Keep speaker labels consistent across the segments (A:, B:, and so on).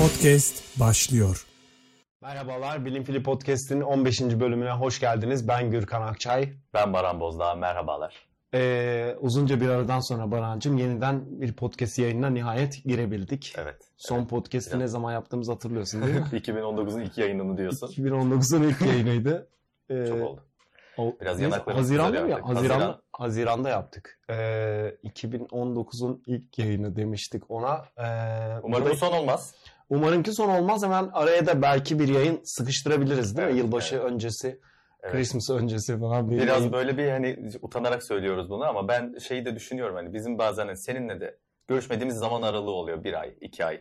A: Podcast başlıyor.
B: Merhabalar, Bilim Fili Podcast'in 15. bölümüne hoş geldiniz. Ben Gürkan Akçay.
C: Ben Baran Bozdağ, merhabalar.
B: Ee, uzunca bir aradan sonra Baran'cığım yeniden bir podcast yayınına nihayet girebildik.
C: Evet.
B: Son
C: evet.
B: podcast'i
C: Biraz-
B: ne zaman yaptığımızı hatırlıyorsun değil mi?
C: 2019'un ilk yayınını diyorsun.
B: 2019'un ilk yayınıydı. Ee,
C: Çok oldu. Biraz
B: neyse,
C: yanaklarımız
B: Haziran'da mı. Haziran'da,
C: Haziran.
B: Haziran'da yaptık. Ee, 2019'un ilk yayını demiştik ona. Ee,
C: Umarım bu son olmaz.
B: Umarım ki son olmaz. Hemen araya da belki bir yayın sıkıştırabiliriz değil mi?
C: Evet,
B: Yılbaşı
C: evet.
B: öncesi,
C: Evet.
B: Christmas öncesi falan bir
C: Biraz
B: yayın.
C: böyle bir hani utanarak söylüyoruz bunu ama ben şeyi de düşünüyorum hani bizim bazen hani seninle de görüşmediğimiz zaman aralığı oluyor bir ay, iki ay.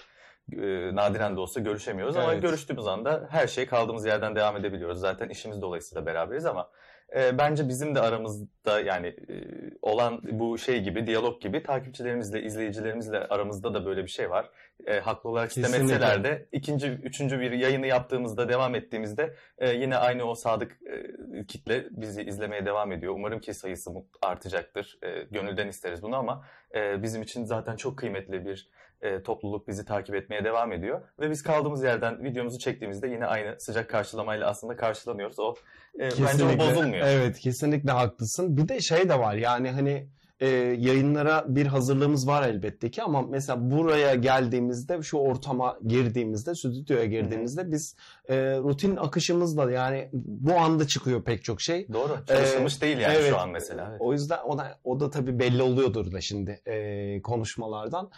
C: Ee, nadiren de olsa görüşemiyoruz ama
B: Evet.
C: görüştüğümüz anda her şey kaldığımız yerden devam edebiliyoruz. Zaten işimiz dolayısıyla beraberiz ama e, bence bizim de aramızda yani e, olan bu şey gibi, diyalog gibi takipçilerimizle, izleyicilerimizle aramızda da böyle bir şey var. E, haklı olarak istemeseler de ikinci, üçüncü bir yayını yaptığımızda, devam ettiğimizde e, yine aynı o sadık e, kitle bizi izlemeye devam ediyor. Umarım ki sayısı artacaktır. E, gönülden isteriz bunu ama e, bizim için zaten çok kıymetli bir e, topluluk bizi takip etmeye devam ediyor. Ve biz kaldığımız yerden videomuzu çektiğimizde yine aynı sıcak karşılamayla aslında karşılanıyoruz. O e, bence o bozulmuyor.
B: Evet kesinlikle haklısın. Bir de şey de var yani hani e, yayınlara bir hazırlığımız var elbette ki ama mesela buraya geldiğimizde şu ortama girdiğimizde stüdyoya girdiğimizde biz e, rutin akışımızla yani bu anda çıkıyor pek çok şey.
C: Doğru. Çalışılmış değil yani
B: evet.
C: şu an mesela. Evet.
B: O yüzden o da, o da tabii belli oluyordur da şimdi e, konuşmalardan.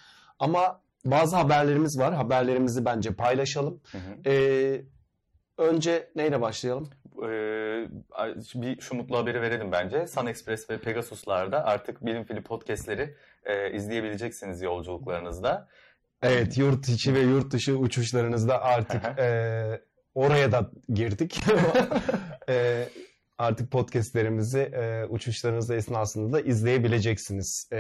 B: Ama bazı haberlerimiz var. Haberlerimizi bence paylaşalım.
C: Hı hı.
B: E, önce neyle başlayalım?
C: Ee, bir şu mutlu haberi verelim bence. Sun Express ve Pegasus'larda artık Bilim Fili podcastleri e, izleyebileceksiniz yolculuklarınızda.
B: Evet yurt içi ve yurt dışı uçuşlarınızda artık e, oraya da girdik. E, artık podcastlerimizi e, uçuşlarınız esnasında da izleyebileceksiniz. E,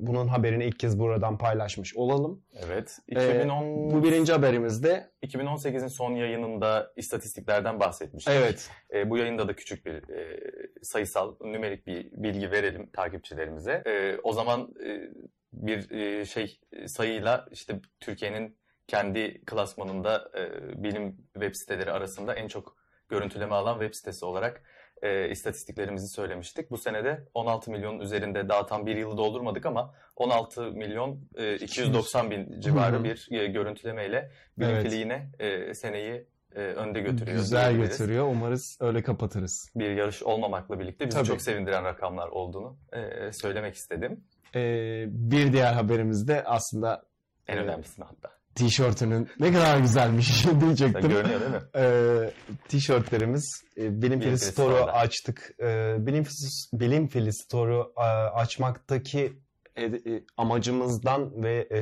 B: bunun haberini ilk kez buradan paylaşmış olalım.
C: Evet.
B: Ee,
C: 2010,
B: Bu birinci haberimizde
C: 2018'in son yayınında istatistiklerden bahsetmiştik.
B: evet
C: E, bu yayında da küçük bir e, sayısal, nümerik bir bilgi verelim takipçilerimize. E, o zaman e, bir e, şey e, sayıyla işte Türkiye'nin kendi klasmanında e, bilim web siteleri arasında en çok görüntüleme alan web sitesi olarak e, istatistiklerimizi söylemiştik. Bu senede 16 milyonun üzerinde daha tam bir yılı doldurmadık ama 16 milyon e, 290 bin civarı bir e, görüntülemeyle bilim
B: Evet.
C: e, seneyi e, önde götürüyor.
B: güzel götürüyor. Umarız öyle kapatırız.
C: Bir yarış olmamakla birlikte bizi
B: Tabii.
C: çok sevindiren rakamlar olduğunu e, söylemek istedim.
B: E, bir diğer haberimiz de aslında
C: En
B: Evet.
C: önemlisini hatta.
B: Tişörtünün ne kadar güzelmiş
C: Sen
B: diyecektim.
C: görünüyor değil mi?
B: Ee, tişörtlerimiz e, Bilim
C: Bilim
B: Fili Store'u açtık. Ee, Bilim, Bilim Fili Store'u e, açmaktaki ed- e, amacımızdan ve e,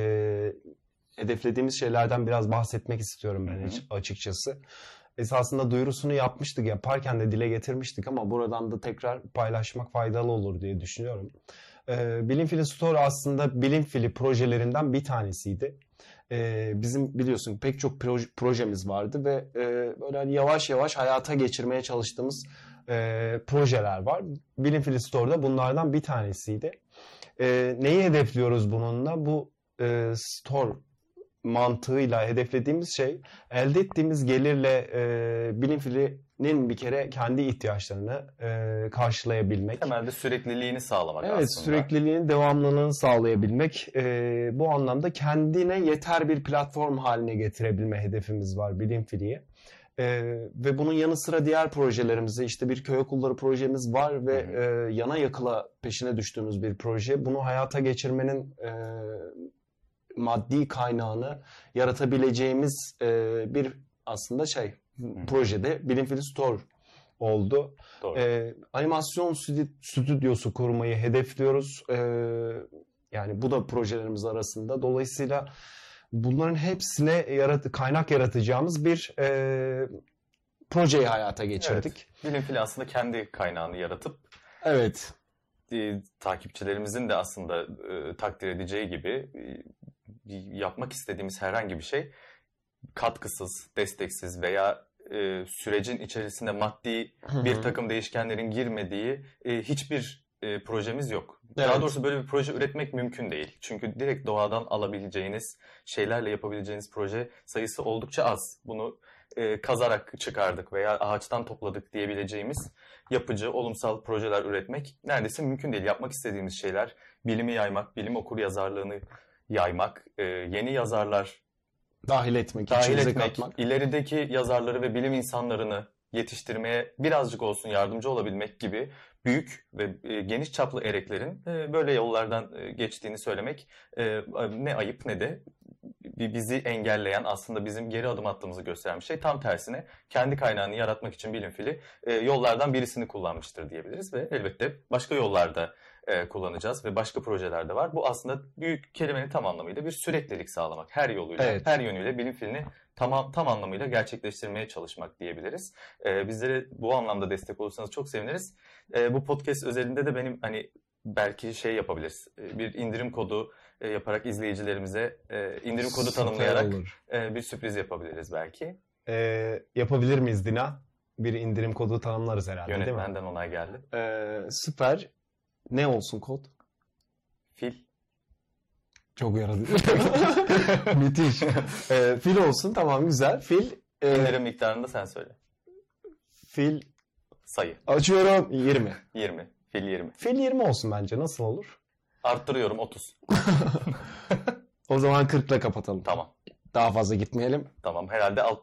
B: hedeflediğimiz şeylerden biraz bahsetmek istiyorum ben
C: Hı hı.
B: hiç- açıkçası. Esasında duyurusunu yapmıştık, yaparken de dile getirmiştik ama buradan da tekrar paylaşmak faydalı olur diye düşünüyorum. Ee, Bilim Fili Store aslında Bilim Fili projelerinden bir tanesiydi. Ee, bizim biliyorsun pek çok proj- projemiz vardı ve e, böyle hani yavaş yavaş hayata geçirmeye çalıştığımız e, projeler var. Bilim Fili Store'da bunlardan bir tanesiydi. E, neyi hedefliyoruz bununla? Bu e, store mantığıyla hedeflediğimiz şey elde ettiğimiz gelirle e, bilim filinin bir kere kendi ihtiyaçlarını e, karşılayabilmek.
C: Temelde sürekliliğini sağlamak
B: Evet
C: aslında.
B: sürekliliğin devamlılığını sağlayabilmek e, bu anlamda kendine yeter bir platform haline getirebilme hedefimiz var Bilim Fili'ye. E, ve bunun yanı sıra diğer projelerimize işte bir köy okulları projemiz var ve
C: Hı
B: e, yana yakıla peşine düştüğümüz bir proje. Bunu hayata geçirmenin e, maddi kaynağını yaratabileceğimiz e, bir aslında şey
C: hı.
B: projede Bilim Store oldu.
C: Doğru.
B: Ee, animasyon stüdyo- stüdyosu kurmayı hedefliyoruz. Ee, yani bu da projelerimiz arasında. Dolayısıyla bunların hepsine yarat kaynak yaratacağımız bir e, projeyi hayata geçirdik.
C: Bilim fili aslında kendi kaynağını yaratıp
B: Evet.
C: e, takipçilerimizin de aslında e, takdir edeceği gibi e, yapmak istediğimiz herhangi bir şey katkısız, desteksiz veya e, sürecin içerisinde maddi bir takım değişkenlerin girmediği e, hiçbir e, projemiz yok. Daha
B: Evet.
C: doğrusu böyle bir proje üretmek mümkün değil. Çünkü direkt doğadan alabileceğiniz şeylerle yapabileceğiniz proje sayısı oldukça az. Bunu e, kazarak çıkardık veya ağaçtan topladık diyebileceğimiz yapıcı, olumsal projeler üretmek neredeyse mümkün değil. Yapmak istediğimiz şeyler bilimi yaymak, bilim okur yazarlığını yaymak, e, yeni yazarlar
B: Dahil etmek,
C: dahil etmek,
B: katmak.
C: ilerideki yazarları ve bilim insanlarını yetiştirmeye birazcık olsun yardımcı olabilmek gibi büyük ve e, geniş çaplı ereklerin e, böyle yollardan e, geçtiğini söylemek ne ayıp ne de bi- bizi engelleyen aslında bizim geri adım attığımızı gösteren bir şey. Tam tersine kendi kaynağını yaratmak için bilim fili yollardan birisini kullanmıştır diyebiliriz ve elbette başka yollarda e, kullanacağız ve başka projeler de var. Bu aslında büyük kelimenin tam anlamıyla bir süreklilik sağlamak. Her yoluyla,
B: Evet.
C: her yönüyle bilim filini tamam tam anlamıyla gerçekleştirmeye çalışmak diyebiliriz. E, bizlere bu anlamda destek olursanız çok seviniriz. E, bu podcast özelinde de benim hani belki şey yapabiliriz. E, bir indirim kodu e, yaparak izleyicilerimize e, indirim kodu
B: Süper
C: tanımlayarak
B: olur.
C: bir sürpriz yapabiliriz belki.
B: Ee, yapabilir miyiz Dina? Bir indirim kodu tanımlarız herhalde değil mi?
C: Yönetmenden onay geldi.
B: Ee, süper. Ne olsun kod?
C: Fil.
B: Çok yaradı. Müthiş. Ee, fil olsun tamam güzel. Fil. e,
C: İndirim miktarını da sen söyle.
B: fil
C: Sayı.
B: açıyorum 20.
C: 20. Fil 20.
B: Fil 20 olsun bence nasıl olur?
C: Arttırıyorum 30.
B: O zaman 40 ile kapatalım.
C: Tamam.
B: Daha fazla gitmeyelim.
C: Tamam. Herhalde alt,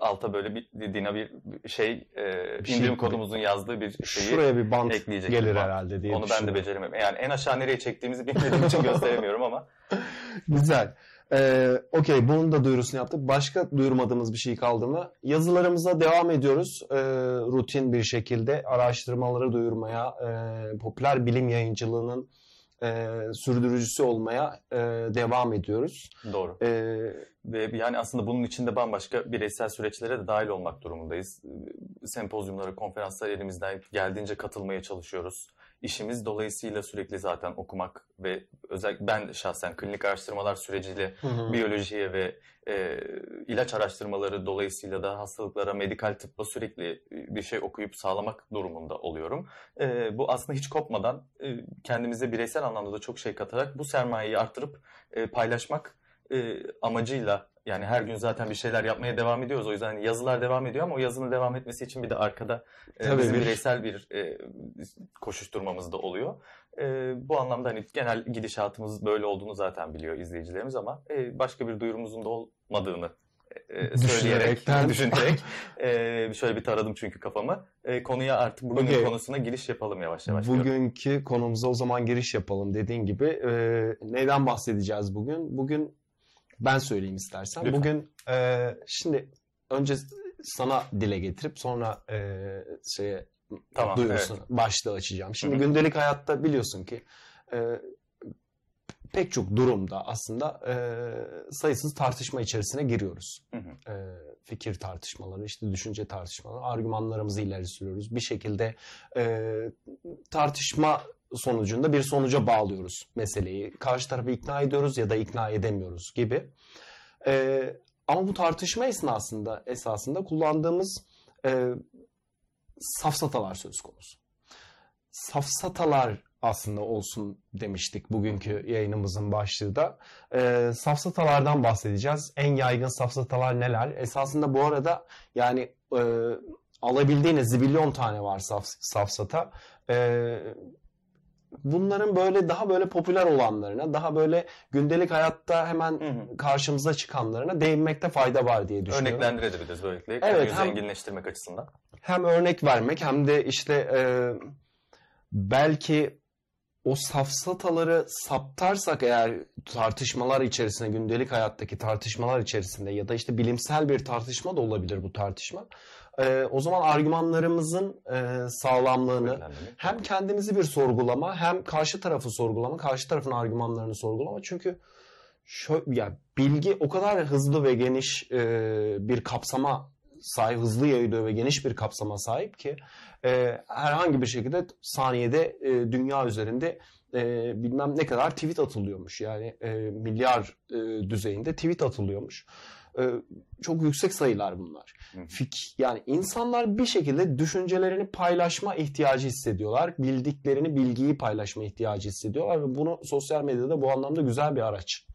C: alta böyle bir Dina bir şey e,
B: Bir şey
C: indirim
B: koy.
C: kodumuzun yazdığı bir şeyi
B: Şuraya bir bant
C: ekleyecek.
B: gelir
C: Bant.
B: herhalde diye
C: Onu ben de beceremem. Yani en aşağı nereye çektiğimizi bilmediğim için gösteremiyorum ama
B: Güzel. Ee, Okey bunun da duyurusunu yaptık. Başka duyurmadığımız bir şey kaldı mı? Yazılarımıza devam ediyoruz. Ee, rutin bir şekilde araştırmaları duyurmaya, e, popüler bilim yayıncılığının e, sürdürücüsü olmaya e, devam ediyoruz.
C: doğru.
B: Ee,
C: Ve yani aslında bunun içinde bambaşka bireysel süreçlere de dahil olmak durumundayız. Sempozyumlara, konferanslara elimizden geldiğince katılmaya çalışıyoruz. İşimiz dolayısıyla sürekli zaten okumak ve özel ben şahsen klinik araştırmalar süreciyle biyolojiye ve e, ilaç araştırmaları dolayısıyla da hastalıklara, medikal tıbba sürekli bir şey okuyup sağlamak durumunda oluyorum. E, bu aslında hiç kopmadan e, kendimize bireysel anlamda da çok şey katarak bu sermayeyi arttırıp e, paylaşmak e, amacıyla yani her gün zaten bir şeyler yapmaya devam ediyoruz. O yüzden hani yazılar devam ediyor ama o yazının devam etmesi için bir de arkada e,
B: Tabii
C: bizim
B: bir-
C: bireysel bir e, koşuşturmamız da oluyor. E, bu anlamda hani genel gidişatımız böyle olduğunu zaten biliyor izleyicilerimiz ama e, başka bir duyurumuzun da olmadığını e, söyleyerek,
B: Düşünerekten.
C: düşünerek e, şöyle bir taradım çünkü kafamı. E, konuya artık bugünün
B: Okey.
C: konusuna giriş yapalım yavaş yavaş.
B: Bugünkü konumuza o zaman giriş yapalım dediğin gibi. Ee, neyden bahsedeceğiz bugün? Bugün ben söyleyeyim istersen.
C: Lütfen.
B: Bugün e, şimdi önce sana dile getirip sonra e, şeye
C: Tamam,
B: duyurusunu başlığı açacağım. Şimdi
C: Hı hı.
B: gündelik hayatta biliyorsun ki e, pek çok durumda aslında e, sayısız tartışma içerisine giriyoruz.
C: Hı hı.
B: E, fikir tartışmaları, işte düşünce tartışmaları, argümanlarımızı ileri sürüyoruz. Bir şekilde e, tartışma sonucunda bir sonuca bağlıyoruz meseleyi. Karşı tarafı ikna ediyoruz ya da ikna edemiyoruz gibi. E, ama bu tartışma esnasında esasında kullandığımız e, safsatalar söz konusu. Safsatalar aslında olsun demiştik bugünkü yayınımızın başlığı da. E, safsatalardan bahsedeceğiz. En yaygın safsatalar neler? Esasında bu arada yani e, alabildiğiniz zibilyon tane var saf, safsata. E, bunların böyle daha böyle popüler olanlarına, daha böyle gündelik hayatta hemen
C: Hı hı.
B: karşımıza çıkanlarına değinmekte fayda var diye düşünüyorum.
C: Örneklendirebiliriz böylelikle.
B: Evet, hem-
C: zenginleştirmek açısından.
B: hem örnek vermek hem de işte e, belki o safsataları saptarsak eğer tartışmalar içerisinde, gündelik hayattaki tartışmalar içerisinde ya da işte bilimsel bir tartışma da olabilir bu tartışma. E, o zaman argümanlarımızın e, sağlamlığını hem kendimizi bir sorgulama hem karşı tarafı sorgulama, karşı tarafın argümanlarını sorgulama. Çünkü şöyle, ya bilgi o kadar hızlı ve geniş e, bir kapsama sahip, hızlı yayılıyor ve geniş bir kapsama sahip ki e, herhangi bir şekilde saniyede e, dünya üzerinde e, bilmem ne kadar tweet atılıyormuş. Yani e, milyar e, düzeyinde tweet atılıyormuş. E, çok yüksek sayılar bunlar. Fik yani insanlar bir şekilde düşüncelerini paylaşma ihtiyacı hissediyorlar. Bildiklerini, bilgiyi paylaşma ihtiyacı hissediyorlar ve bunu sosyal medyada bu anlamda güzel bir araç.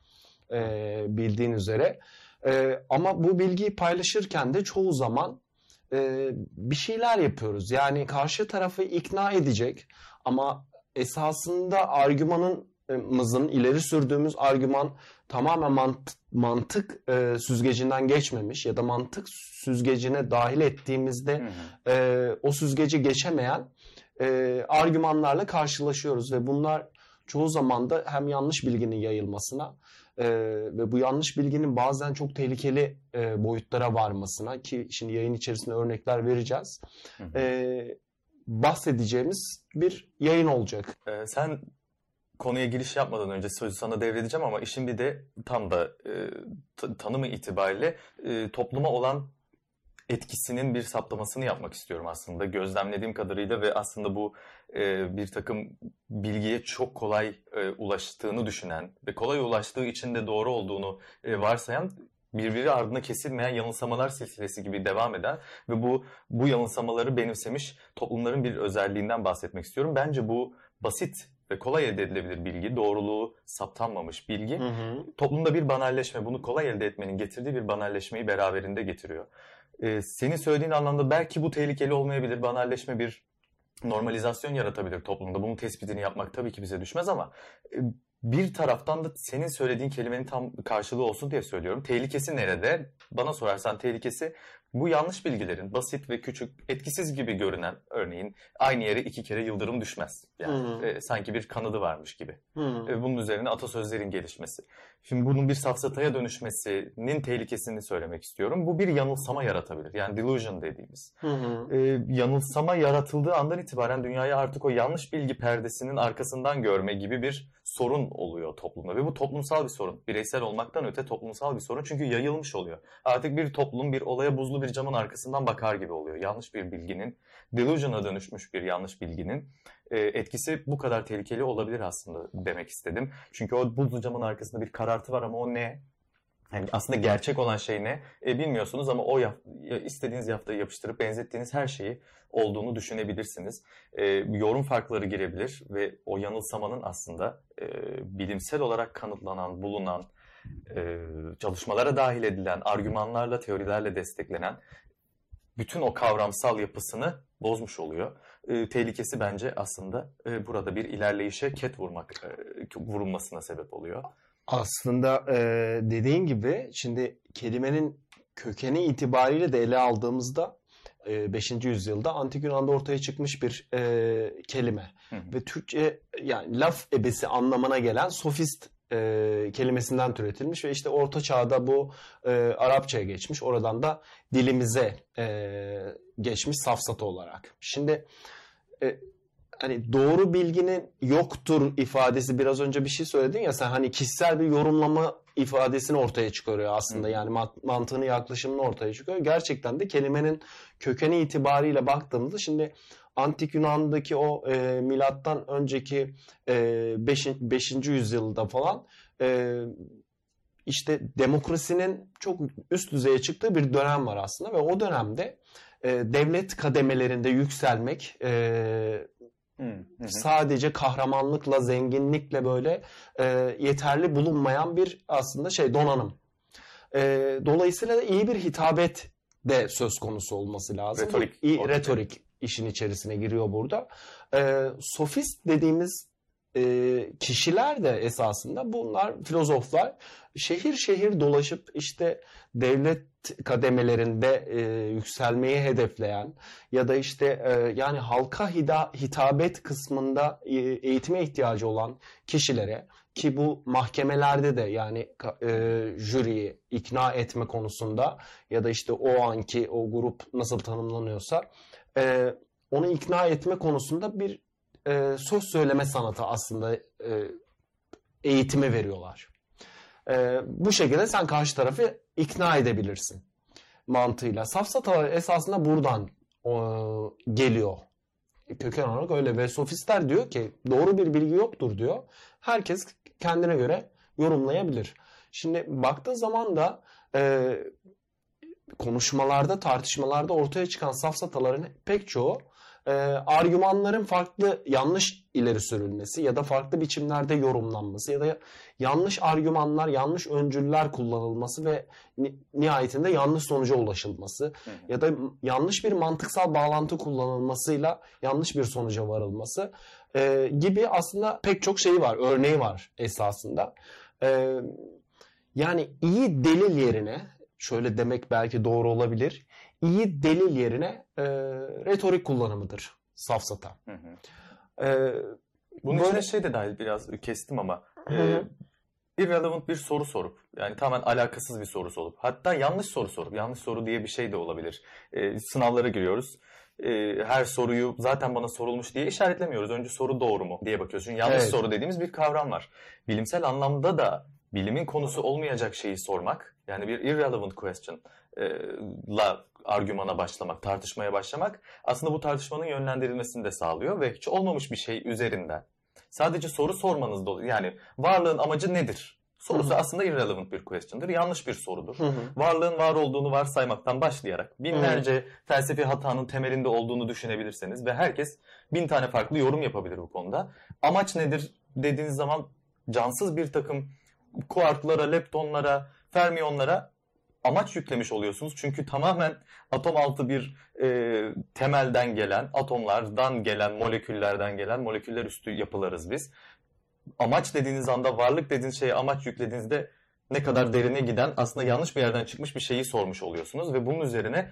B: E, bildiğin üzere. E, ama bu bilgiyi paylaşırken de çoğu zaman e, bir şeyler yapıyoruz. Yani karşı tarafı ikna edecek ama esasında argümanımızın ileri sürdüğümüz argüman tamamen mant mantık e, süzgecinden geçmemiş ya da mantık süzgecine dahil ettiğimizde e, o süzgeci geçemeyen e, argümanlarla karşılaşıyoruz ve bunlar çoğu zaman da hem yanlış bilginin yayılmasına e, ve bu yanlış bilginin bazen çok tehlikeli e, boyutlara varmasına ki şimdi yayın içerisinde örnekler vereceğiz. E, bahsedeceğimiz bir yayın olacak.
C: Ee, sen konuya giriş yapmadan önce sözü sana devredeceğim ama işin bir de tam da e, tanımı itibariyle e, topluma olan etkisinin bir saptamasını yapmak istiyorum aslında. Gözlemlediğim kadarıyla ve aslında bu e, bir takım bilgiye çok kolay e, ulaştığını düşünen ve kolay ulaştığı için de doğru olduğunu e, varsayan birbiri ardına kesilmeyen yanılsamalar silsilesi gibi devam eden ve bu bu yanılsamaları benimsemiş toplumların bir özelliğinden bahsetmek istiyorum. Bence bu basit ve kolay elde edilebilir bilgi, doğruluğu saptanmamış bilgi hı hı. toplumda bir banalleşme, bunu kolay elde etmenin getirdiği bir banalleşmeyi beraberinde getiriyor. Ee, senin söylediğin anlamda belki bu tehlikeli olmayabilir, banalleşme bir normalizasyon yaratabilir toplumda. Bunun tespitini yapmak tabii ki bize düşmez ama e, bir taraftan da senin söylediğin kelimenin tam karşılığı olsun diye söylüyorum. Tehlikesi nerede? Bana sorarsan tehlikesi bu yanlış bilgilerin basit ve küçük, etkisiz gibi görünen örneğin aynı yere iki kere yıldırım düşmez. Yani e, sanki bir kanadı varmış gibi. E, bunun üzerine atasözlerin gelişmesi. Şimdi bunun bir safsataya dönüşmesinin tehlikesini söylemek istiyorum. Bu bir yanılsama yaratabilir. Yani delusion dediğimiz. E, yanılsama yaratıldığı andan itibaren dünyayı artık o yanlış bilgi perdesinin arkasından görme gibi bir sorun oluyor toplumda. Ve bu toplumsal bir sorun. Bireysel olmaktan öte toplumsal bir sorun. Çünkü yayılmış oluyor. Artık bir toplum bir olaya buzlu bir camın arkasından bakar gibi oluyor. Yanlış bir bilginin, delusion'a dönüşmüş bir yanlış bilginin e, etkisi bu kadar tehlikeli olabilir aslında demek istedim. Çünkü o buzlu camın arkasında bir karartı var ama o ne? Yani aslında gerçek olan şey ne? E, bilmiyorsunuz ama o yap, istediğiniz yaftayı yapıştırıp benzettiğiniz her şeyi olduğunu düşünebilirsiniz. E, yorum farkları girebilir ve o yanılsamanın aslında e, bilimsel olarak kanıtlanan, bulunan, e, çalışmalara dahil edilen, argümanlarla, teorilerle desteklenen bütün o kavramsal yapısını bozmuş oluyor. E, tehlikesi bence aslında e, burada bir ilerleyişe ket vurmak, e, vurulmasına sebep oluyor.
B: Aslında e, dediğin gibi şimdi kelimenin kökeni itibariyle de ele aldığımızda 5. yüzyılda antik Yunan'da ortaya çıkmış bir e, kelime. Hı hı. Ve Türkçe yani laf ebesi anlamına gelen sofist e, kelimesinden türetilmiş ve işte Orta Çağ'da bu e, Arapçaya geçmiş. Oradan da dilimize e, geçmiş safsatı olarak. Şimdi e, hani doğru bilginin yoktur ifadesi biraz önce bir şey söyledin ya sen hani kişisel bir yorumlama ifadesini ortaya çıkarıyor aslında. Yani mantığını yaklaşımını ortaya çıkıyor. Gerçekten de kelimenin kökeni itibariyle baktığımızda şimdi Antik Yunan'daki o e, milattan önceki 5. E, 5. yüzyılda falan e, işte demokrasinin çok üst düzeye çıktığı bir dönem var aslında ve o dönemde e, devlet kademelerinde yükselmek e, Sadece kahramanlıkla, zenginlikle böyle e, yeterli bulunmayan bir aslında şey donanım. E, dolayısıyla da iyi bir hitabet de söz konusu olması lazım.
C: Retorik.
B: İyi, retorik işin içerisine giriyor burada. E, sofist dediğimiz e, kişiler de esasında bunlar filozoflar şehir şehir dolaşıp işte devlet kademelerinde e, yükselmeyi hedefleyen ya da işte e, yani halka hida, hitabet kısmında e, eğitime ihtiyacı olan kişilere ki bu mahkemelerde de yani e, jüriyi ikna etme konusunda ya da işte o anki o grup nasıl tanımlanıyorsa e, onu ikna etme konusunda bir e, söz söyleme sanatı aslında e, eğitimi veriyorlar. E, bu şekilde sen karşı tarafı ikna edebilirsin mantığıyla. Safsatalar esasında buradan e, geliyor. Köken olarak öyle ve sofistler diyor ki doğru bir bilgi yoktur diyor. Herkes kendine göre yorumlayabilir. Şimdi baktığı zaman da e, konuşmalarda, tartışmalarda ortaya çıkan safsataların pek çoğu e, argümanların farklı yanlış ileri sürülmesi ya da farklı biçimlerde yorumlanması ya da yanlış argümanlar, yanlış öncüller kullanılması ve ni- nihayetinde yanlış sonuca ulaşılması
C: Hı hı.
B: ya da yanlış bir mantıksal bağlantı kullanılmasıyla yanlış bir sonuca varılması e, gibi aslında pek çok şeyi var, örneği var esasında. E, yani iyi delil yerine, şöyle demek belki doğru olabilir, iyi delil yerine e, retorik kullanımıdır safsata.
C: Hı hı.
B: E,
C: Bunun
B: Böyle-
C: içine şey de dahil biraz kestim ama
B: Hı
C: e,
B: hı.
C: irrelevant bir soru sorup yani tamamen alakasız bir soru sorup hatta yanlış soru sorup yanlış soru diye bir şey de olabilir. E, sınavlara giriyoruz. E, her soruyu zaten bana sorulmuş diye işaretlemiyoruz. Önce soru doğru mu diye bakıyoruz. Çünkü yanlış
B: Evet.
C: soru dediğimiz bir kavram var. Bilimsel anlamda da bilimin konusu olmayacak şeyi sormak yani bir irrelevant question e, la argümana başlamak, tartışmaya başlamak aslında bu tartışmanın yönlendirilmesini de sağlıyor ve hiç olmamış bir şey üzerinden sadece soru sormanız da oluyor. Yani varlığın amacı nedir? Sorusu
B: Hı hı.
C: aslında irrelevant bir question'dır. Yanlış bir sorudur.
B: hı hı.
C: Varlığın var olduğunu varsaymaktan başlayarak binlerce felsefi hatanın temelinde olduğunu düşünebilirseniz ve herkes bin tane farklı yorum yapabilir bu konuda. Amaç nedir dediğiniz zaman cansız bir takım kuarklara, leptonlara, fermiyonlara amaç yüklemiş oluyorsunuz. Çünkü tamamen atom altı bir e, temelden gelen, atomlardan gelen, moleküllerden gelen, moleküller üstü yapılarız biz. Amaç dediğiniz anda, varlık dediğiniz şeye amaç yüklediğinizde ne kadar derine giden aslında yanlış bir yerden çıkmış bir şeyi sormuş oluyorsunuz ve bunun üzerine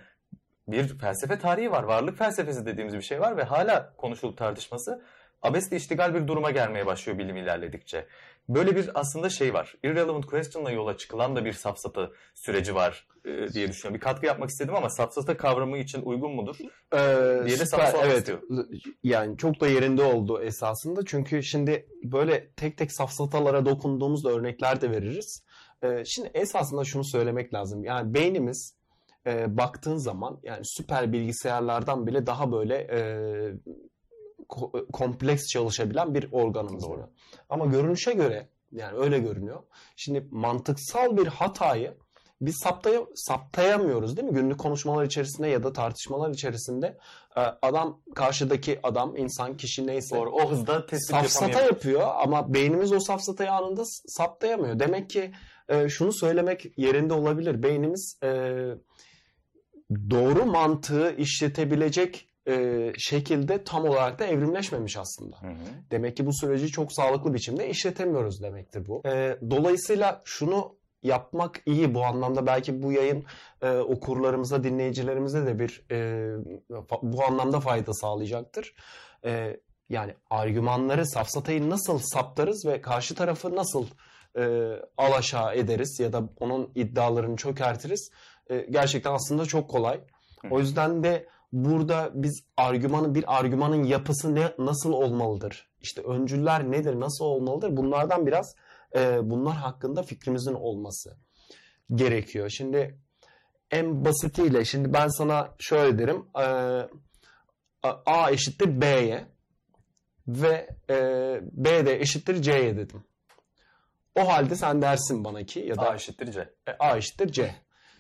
C: bir felsefe tarihi var. Varlık felsefesi dediğimiz bir şey var ve hala konuşulup tartışması abesle iştigal bir duruma gelmeye başlıyor bilim ilerledikçe. Böyle bir aslında şey var. Irrelevant question'la yola çıkılan da bir safsata süreci var e, diye düşünüyorum. Bir katkı yapmak istedim ama safsata kavramı için uygun mudur?
B: Ee,
C: Diye de
B: süper, evet. Yani çok da yerinde oldu esasında. Çünkü şimdi böyle tek tek safsatalara dokunduğumuzda örnekler de veririz. Ee, şimdi esasında şunu söylemek lazım. Yani beynimiz e, baktığın zaman yani süper bilgisayarlardan bile daha böyle e, kompleks çalışabilen bir organımız
C: Doğru.
B: Ama görünüşe göre yani öyle görünüyor. Şimdi mantıksal bir hatayı biz saptaya, saptayamıyoruz değil mi? Günlük konuşmalar içerisinde ya da tartışmalar içerisinde e, adam karşıdaki adam insan kişi neyse
C: Doğru. O hızda tespit
B: safsata yapıyor ama beynimiz o safsatayı anında saptayamıyor. Demek ki e, şunu söylemek yerinde olabilir. Beynimiz e, doğru mantığı işletebilecek e, şekilde tam olarak da evrimleşmemiş aslında.
C: Hı hı.
B: Demek ki bu süreci çok sağlıklı biçimde işletemiyoruz demektir bu. Ee, dolayısıyla şunu yapmak iyi bu anlamda belki bu yayın e, okurlarımıza, dinleyicilerimize de bir e, bu anlamda fayda sağlayacaktır. E, yani argümanları, safsatayı nasıl saptarız ve karşı tarafı nasıl e, alaşağı ederiz ya da onun iddialarını çökertiriz e, gerçekten aslında çok kolay. O yüzden de burada biz argümanın bir argümanın yapısı ne nasıl olmalıdır? İşte öncüller nedir? Nasıl olmalıdır? Bunlardan biraz e, bunlar hakkında fikrimizin olması gerekiyor. Şimdi en basitiyle şimdi ben sana şöyle derim. e, A- eşittir B'ye ve e, B de eşittir C'ye dedim. O halde sen dersin bana ki ya da
C: A eşittir C.
B: e, A eşittir C.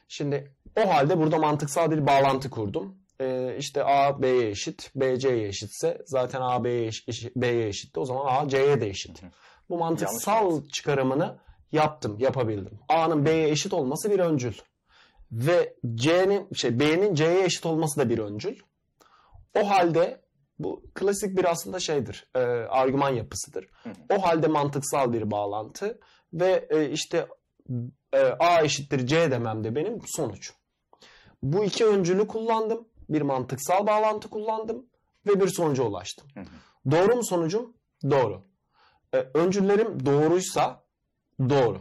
B: Şimdi o halde burada mantıksal bir bağlantı kurdum. E, işte A B'ye eşit, B C'ye eşitse zaten A B'ye eş- eş- B'ye eşitti. O zaman A C'ye de eşit.
C: Hı hı.
B: Bu mantıksal çıkarımını yaptım, yapabildim. A'nın B'ye eşit olması bir öncül. Ve C'nin şey B'nin C'ye eşit olması da bir öncül. O halde bu klasik bir aslında şeydir. e, argüman yapısıdır.
C: Hı hı.
B: O halde mantıksal bir bağlantı ve e, işte e, A eşittir C demem de benim sonuç. Bu iki öncülü kullandım. Bir mantıksal bağlantı kullandım ve bir sonuca ulaştım.
C: Hı hı.
B: Doğru mu sonucum? Doğru. E, öncüllerim doğruysa doğru.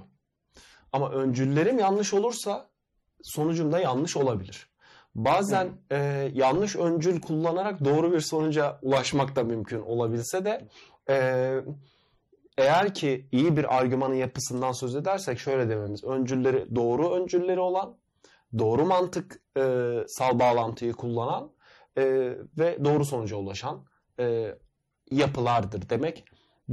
B: Ama öncüllerim yanlış olursa sonucum da yanlış olabilir. Bazen e, yanlış öncül kullanarak doğru bir sonuca ulaşmak da mümkün olabilse de e, eğer ki iyi bir argümanın yapısından söz edersek şöyle dememiz. Öncülleri doğru öncülleri olan, doğru mantık e, sal bağlantıyı kullanan e, ve doğru sonuca ulaşan e, yapılardır demek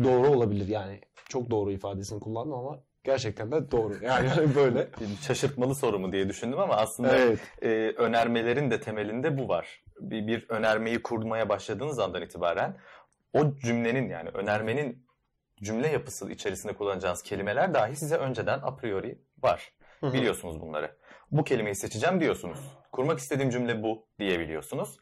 B: doğru olabilir. Yani çok doğru ifadesini kullandım ama Gerçekten de doğru. Yani böyle.
C: Şaşırtmalı soru mu diye düşündüm ama aslında
B: evet.
C: e, önermelerin de temelinde bu var. Bir, bir önermeyi kurmaya başladığınız andan itibaren o cümlenin yani önermenin cümle yapısı içerisinde kullanacağınız kelimeler dahi size önceden a priori var.
B: Hı hı.
C: Biliyorsunuz bunları. Bu kelimeyi seçeceğim diyorsunuz. Kurmak istediğim cümle bu diyebiliyorsunuz.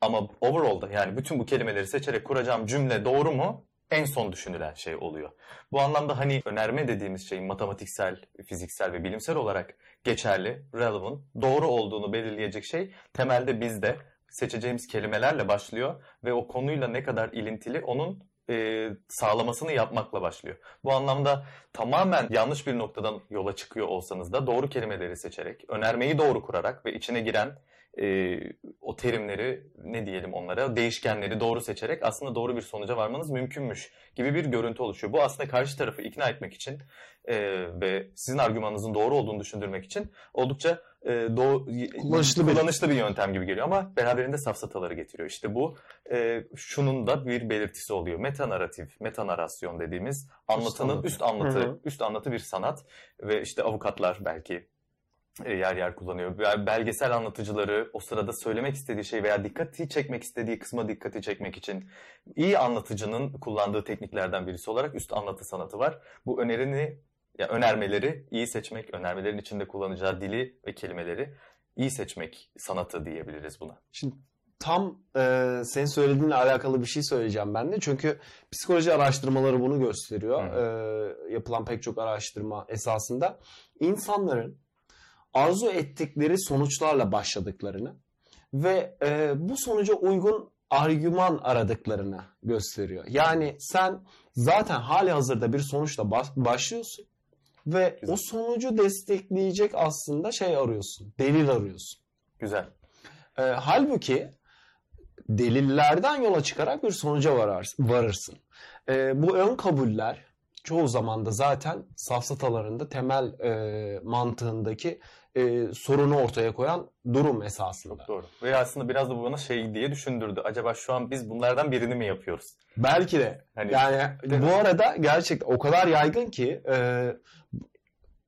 C: Ama overall'da yani bütün bu kelimeleri seçerek kuracağım cümle doğru mu? En son düşünülen şey oluyor. Bu anlamda hani önerme dediğimiz şeyin matematiksel, fiziksel ve bilimsel olarak geçerli, relevant, doğru olduğunu belirleyecek şey temelde bizde seçeceğimiz kelimelerle başlıyor ve o konuyla ne kadar ilintili onun e, sağlamasını yapmakla başlıyor. Bu anlamda tamamen yanlış bir noktadan yola çıkıyor olsanız da doğru kelimeleri seçerek, önermeyi doğru kurarak ve içine giren e, o terimleri ne diyelim onlara değişkenleri doğru seçerek aslında doğru bir sonuca varmanız mümkünmüş gibi bir görüntü oluşuyor. Bu aslında karşı tarafı ikna etmek için e, ve sizin argümanınızın doğru olduğunu düşündürmek için oldukça e, doğ-
B: Kullanışlı bir-
C: kullanışlı bir yöntem gibi geliyor ama beraberinde safsataları getiriyor. İşte bu e, şunun da bir belirtisi oluyor. Meta naratif, meta narasyon dediğimiz anlatının
B: anlatı.
C: üst anlatı, üst anlatı bir sanat ve işte avukatlar belki e, yer yer kullanıyor. Bel- Belgesel anlatıcıları o sırada söylemek istediği şey veya dikkati çekmek istediği kısma dikkati çekmek için iyi anlatıcının kullandığı tekniklerden birisi olarak üst anlatı sanatı var. Bu önerini ya önermeleri iyi seçmek, önermelerin içinde kullanacağı dili ve kelimeleri iyi seçmek sanatı diyebiliriz buna.
B: Şimdi tam e, senin söylediğinle alakalı bir şey söyleyeceğim ben de. Çünkü psikoloji araştırmaları bunu gösteriyor.
C: Hı
B: E, yapılan pek çok araştırma esasında insanların arzu ettikleri sonuçlarla başladıklarını ve e, bu sonuca uygun argüman aradıklarını gösteriyor. Yani sen zaten hali hazırda bir sonuçla baş- başlıyorsun ve
C: Güzel.
B: o sonucu destekleyecek aslında şey arıyorsun, delil arıyorsun.
C: Güzel.
B: E, halbuki delillerden yola çıkarak bir sonuca varar, varırsın. E, bu ön kabuller çoğu zaman da zaten safsatalarında temel e, mantığındaki e, sorunu ortaya koyan durum esasında.
C: Çok doğru. Ve aslında biraz da bu bana şey diye düşündürdü. Acaba şu an biz bunlardan birini mi yapıyoruz?
B: Belki de.
C: Hani
B: Yani bu arada gerçekten o kadar yaygın ki e,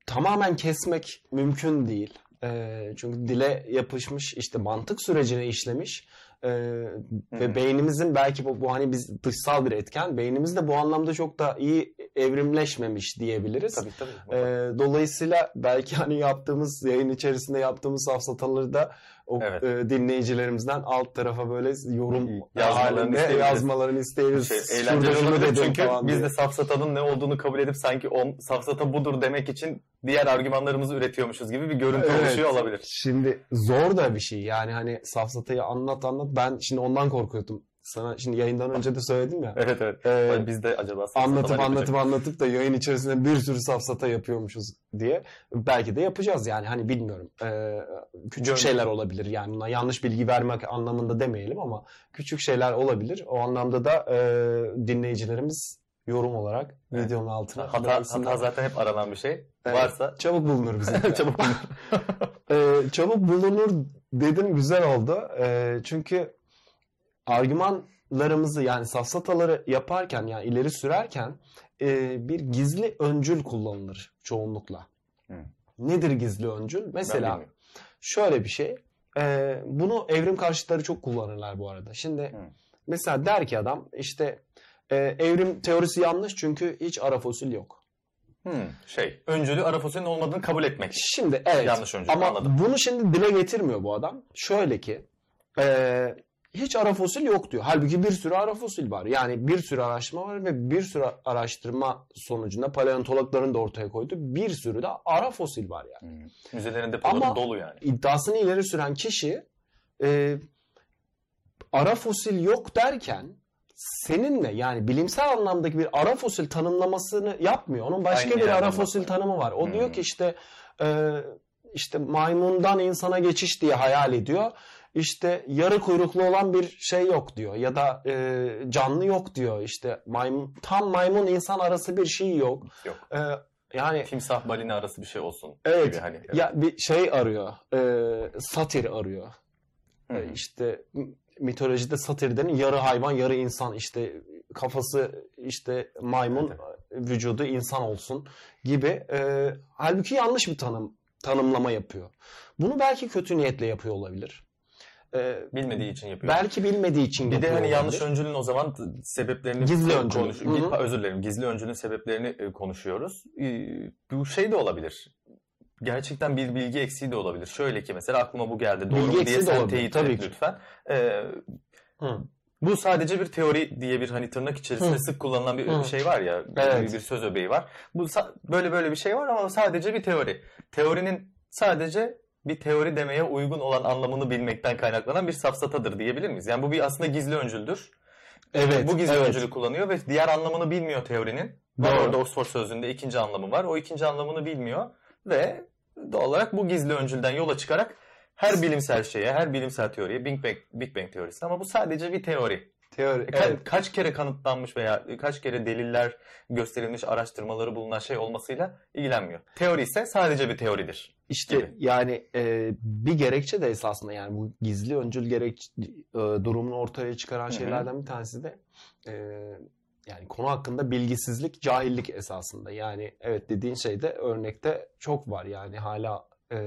B: tamamen kesmek mümkün değil. E, çünkü dile yapışmış işte mantık sürecine işlemiş e, ve beynimizin belki bu, bu hani biz dışsal bir etken beynimiz de bu anlamda çok da iyi evrimleşmemiş diyebiliriz.
C: tabii tabii.
B: E, dolayısıyla belki hani yaptığımız yayın içerisinde yaptığımız safsataları da o
C: Evet.
B: e, dinleyicilerimizden alt tarafa böyle yorum
C: Yazmalarını
B: halinde
C: isteyebiliriz.
B: yazmalarını isteyebiliriz.
C: şey, eğlenceli olabilir çünkü
B: falan
C: biz
B: diye.
C: de safsatanın ne olduğunu kabul edip sanki o safsata budur demek için diğer argümanlarımızı üretiyormuşuz gibi bir görüntü
B: Evet.
C: oluşuyor olabilir.
B: Şimdi zor da bir şey yani hani safsatayı anlat anlat ben şimdi ondan korkuyordum. Sana şimdi yayından önce de söyledim ya.
C: Evet evet.
B: Ee,
C: biz de acaba
B: anlatıp anlatıp anlatıp da yayın içerisinde bir sürü safsata yapıyormuşuz diye. Belki de yapacağız yani hani bilmiyorum. Ee, küçük
C: Gör-
B: şeyler olabilir yani buna yanlış bilgi vermek anlamında demeyelim ama küçük şeyler olabilir. O anlamda da e, dinleyicilerimiz yorum olarak
C: Evet.
B: videonun altına
C: Hata, hata zaten hep aranan bir şey.
B: Evet.
C: Varsa
B: Çabuk bulunur bizim.
C: çabuk
B: Ee, çabuk bulunur dedim güzel oldu. Ee, çünkü argümanlarımızı yani safsataları yaparken yani ileri sürerken e, bir gizli öncül kullanılır çoğunlukla.
C: Hı.
B: Nedir gizli öncül? Mesela şöyle bir şey. e, bunu evrim karşıtları çok kullanırlar bu arada. Şimdi
C: Hı.
B: mesela der ki adam işte e, evrim teorisi yanlış çünkü hiç ara fosil yok.
C: Hmm, şey, öncülü ara fosilin olmadığını kabul etmek.
B: Şimdi evet.
C: Yanlış öncül,
B: Ama
C: anladım.
B: bunu şimdi dile getirmiyor bu adam. Şöyle ki e, hiç ara fosil yok diyor. Halbuki bir sürü ara fosil var. Yani bir sürü araştırma var ve bir sürü araştırma sonucunda paleontologların da ortaya koyduğu bir sürü de ara fosil var yani.
C: Hmm. Müzelerin depoları
B: Ama-
C: dolu yani.
B: İddiasını ileri süren kişi e, ara fosil yok derken seninle yani bilimsel anlamdaki bir ara fosil tanımlamasını yapmıyor. Onun başka
C: Aynı
B: bir ara fosil tanımı var. O
C: Hmm.
B: diyor ki işte e, işte maymundan insana geçiş diye hayal ediyor. İşte yarı kuyruklu olan bir şey yok diyor ya da e, canlı yok diyor. İşte maymun tam maymun insan arası bir şey yok.
C: Yok.
B: E, yani
C: Timsah balina arası bir şey olsun.
B: Evet.
C: Gibi hani. Evet.
B: ya bir şey arıyor. E, satir arıyor. E, işte mitolojide satir denen yarı hayvan yarı insan işte kafası işte maymun vücudu insan olsun gibi. E, halbuki yanlış bir tanım tanımlama yapıyor. Bunu belki kötü niyetle yapıyor olabilir. E,
C: Bilmediği için yapıyor.
B: belki bilmediği için
C: Bir de hani yanlış öncülün o zaman sebeplerini
B: Gizli öncül.
C: konuş- özür dilerim. Gizli öncülün sebeplerini e, konuşuyoruz. E, Bu şey de olabilir. Gerçekten bir bilgi eksiği de olabilir. Şöyle ki mesela aklıma bu geldi. Doğru
B: Bilgi
C: mu diye sen teyit
B: tabii
C: et
B: ki.
C: lütfen. E,
B: Hı.
C: bu sadece bir teori diye bir hani tırnak içerisinde
B: Hı.
C: sık kullanılan bir
B: Hı.
C: şey var ya.
B: Evet.
C: Bir, bir söz öbeği var. Bu sa- böyle böyle bir şey var ama sadece bir teori. Teorinin sadece bir teori demeye uygun olan anlamını bilmekten kaynaklanan bir safsatadır diyebilir miyiz? Yani bu bir aslında gizli öncüldür.
B: Evet.
C: Bu gizli
B: evet.
C: öncülü kullanıyor ve diğer anlamını bilmiyor teorinin.
B: Doğru.
C: orada Oxford sözlüğünde ikinci anlamı var. O ikinci anlamını bilmiyor ve doğal olarak bu gizli öncülden yola çıkarak her bilimsel şeye, her bilimsel teoriye, Big Bang, Big Bang teorisi ama bu sadece bir teori.
B: Teori.
C: E,
B: Evet.
C: Kaç kere kanıtlanmış veya kaç kere deliller gösterilmiş, araştırmaları bulunan şey olmasıyla ilgilenmiyor. Teori ise sadece bir teoridir.
B: İşte
C: gibi.
B: yani e, bir gerekçe de esasında yani bu gizli öncül gerek e, durumunu ortaya çıkaran şeylerden bir tanesi de e, yani konu hakkında bilgisizlik, cahillik esasında. Yani evet dediğin şeyde örnekte çok var yani hala e,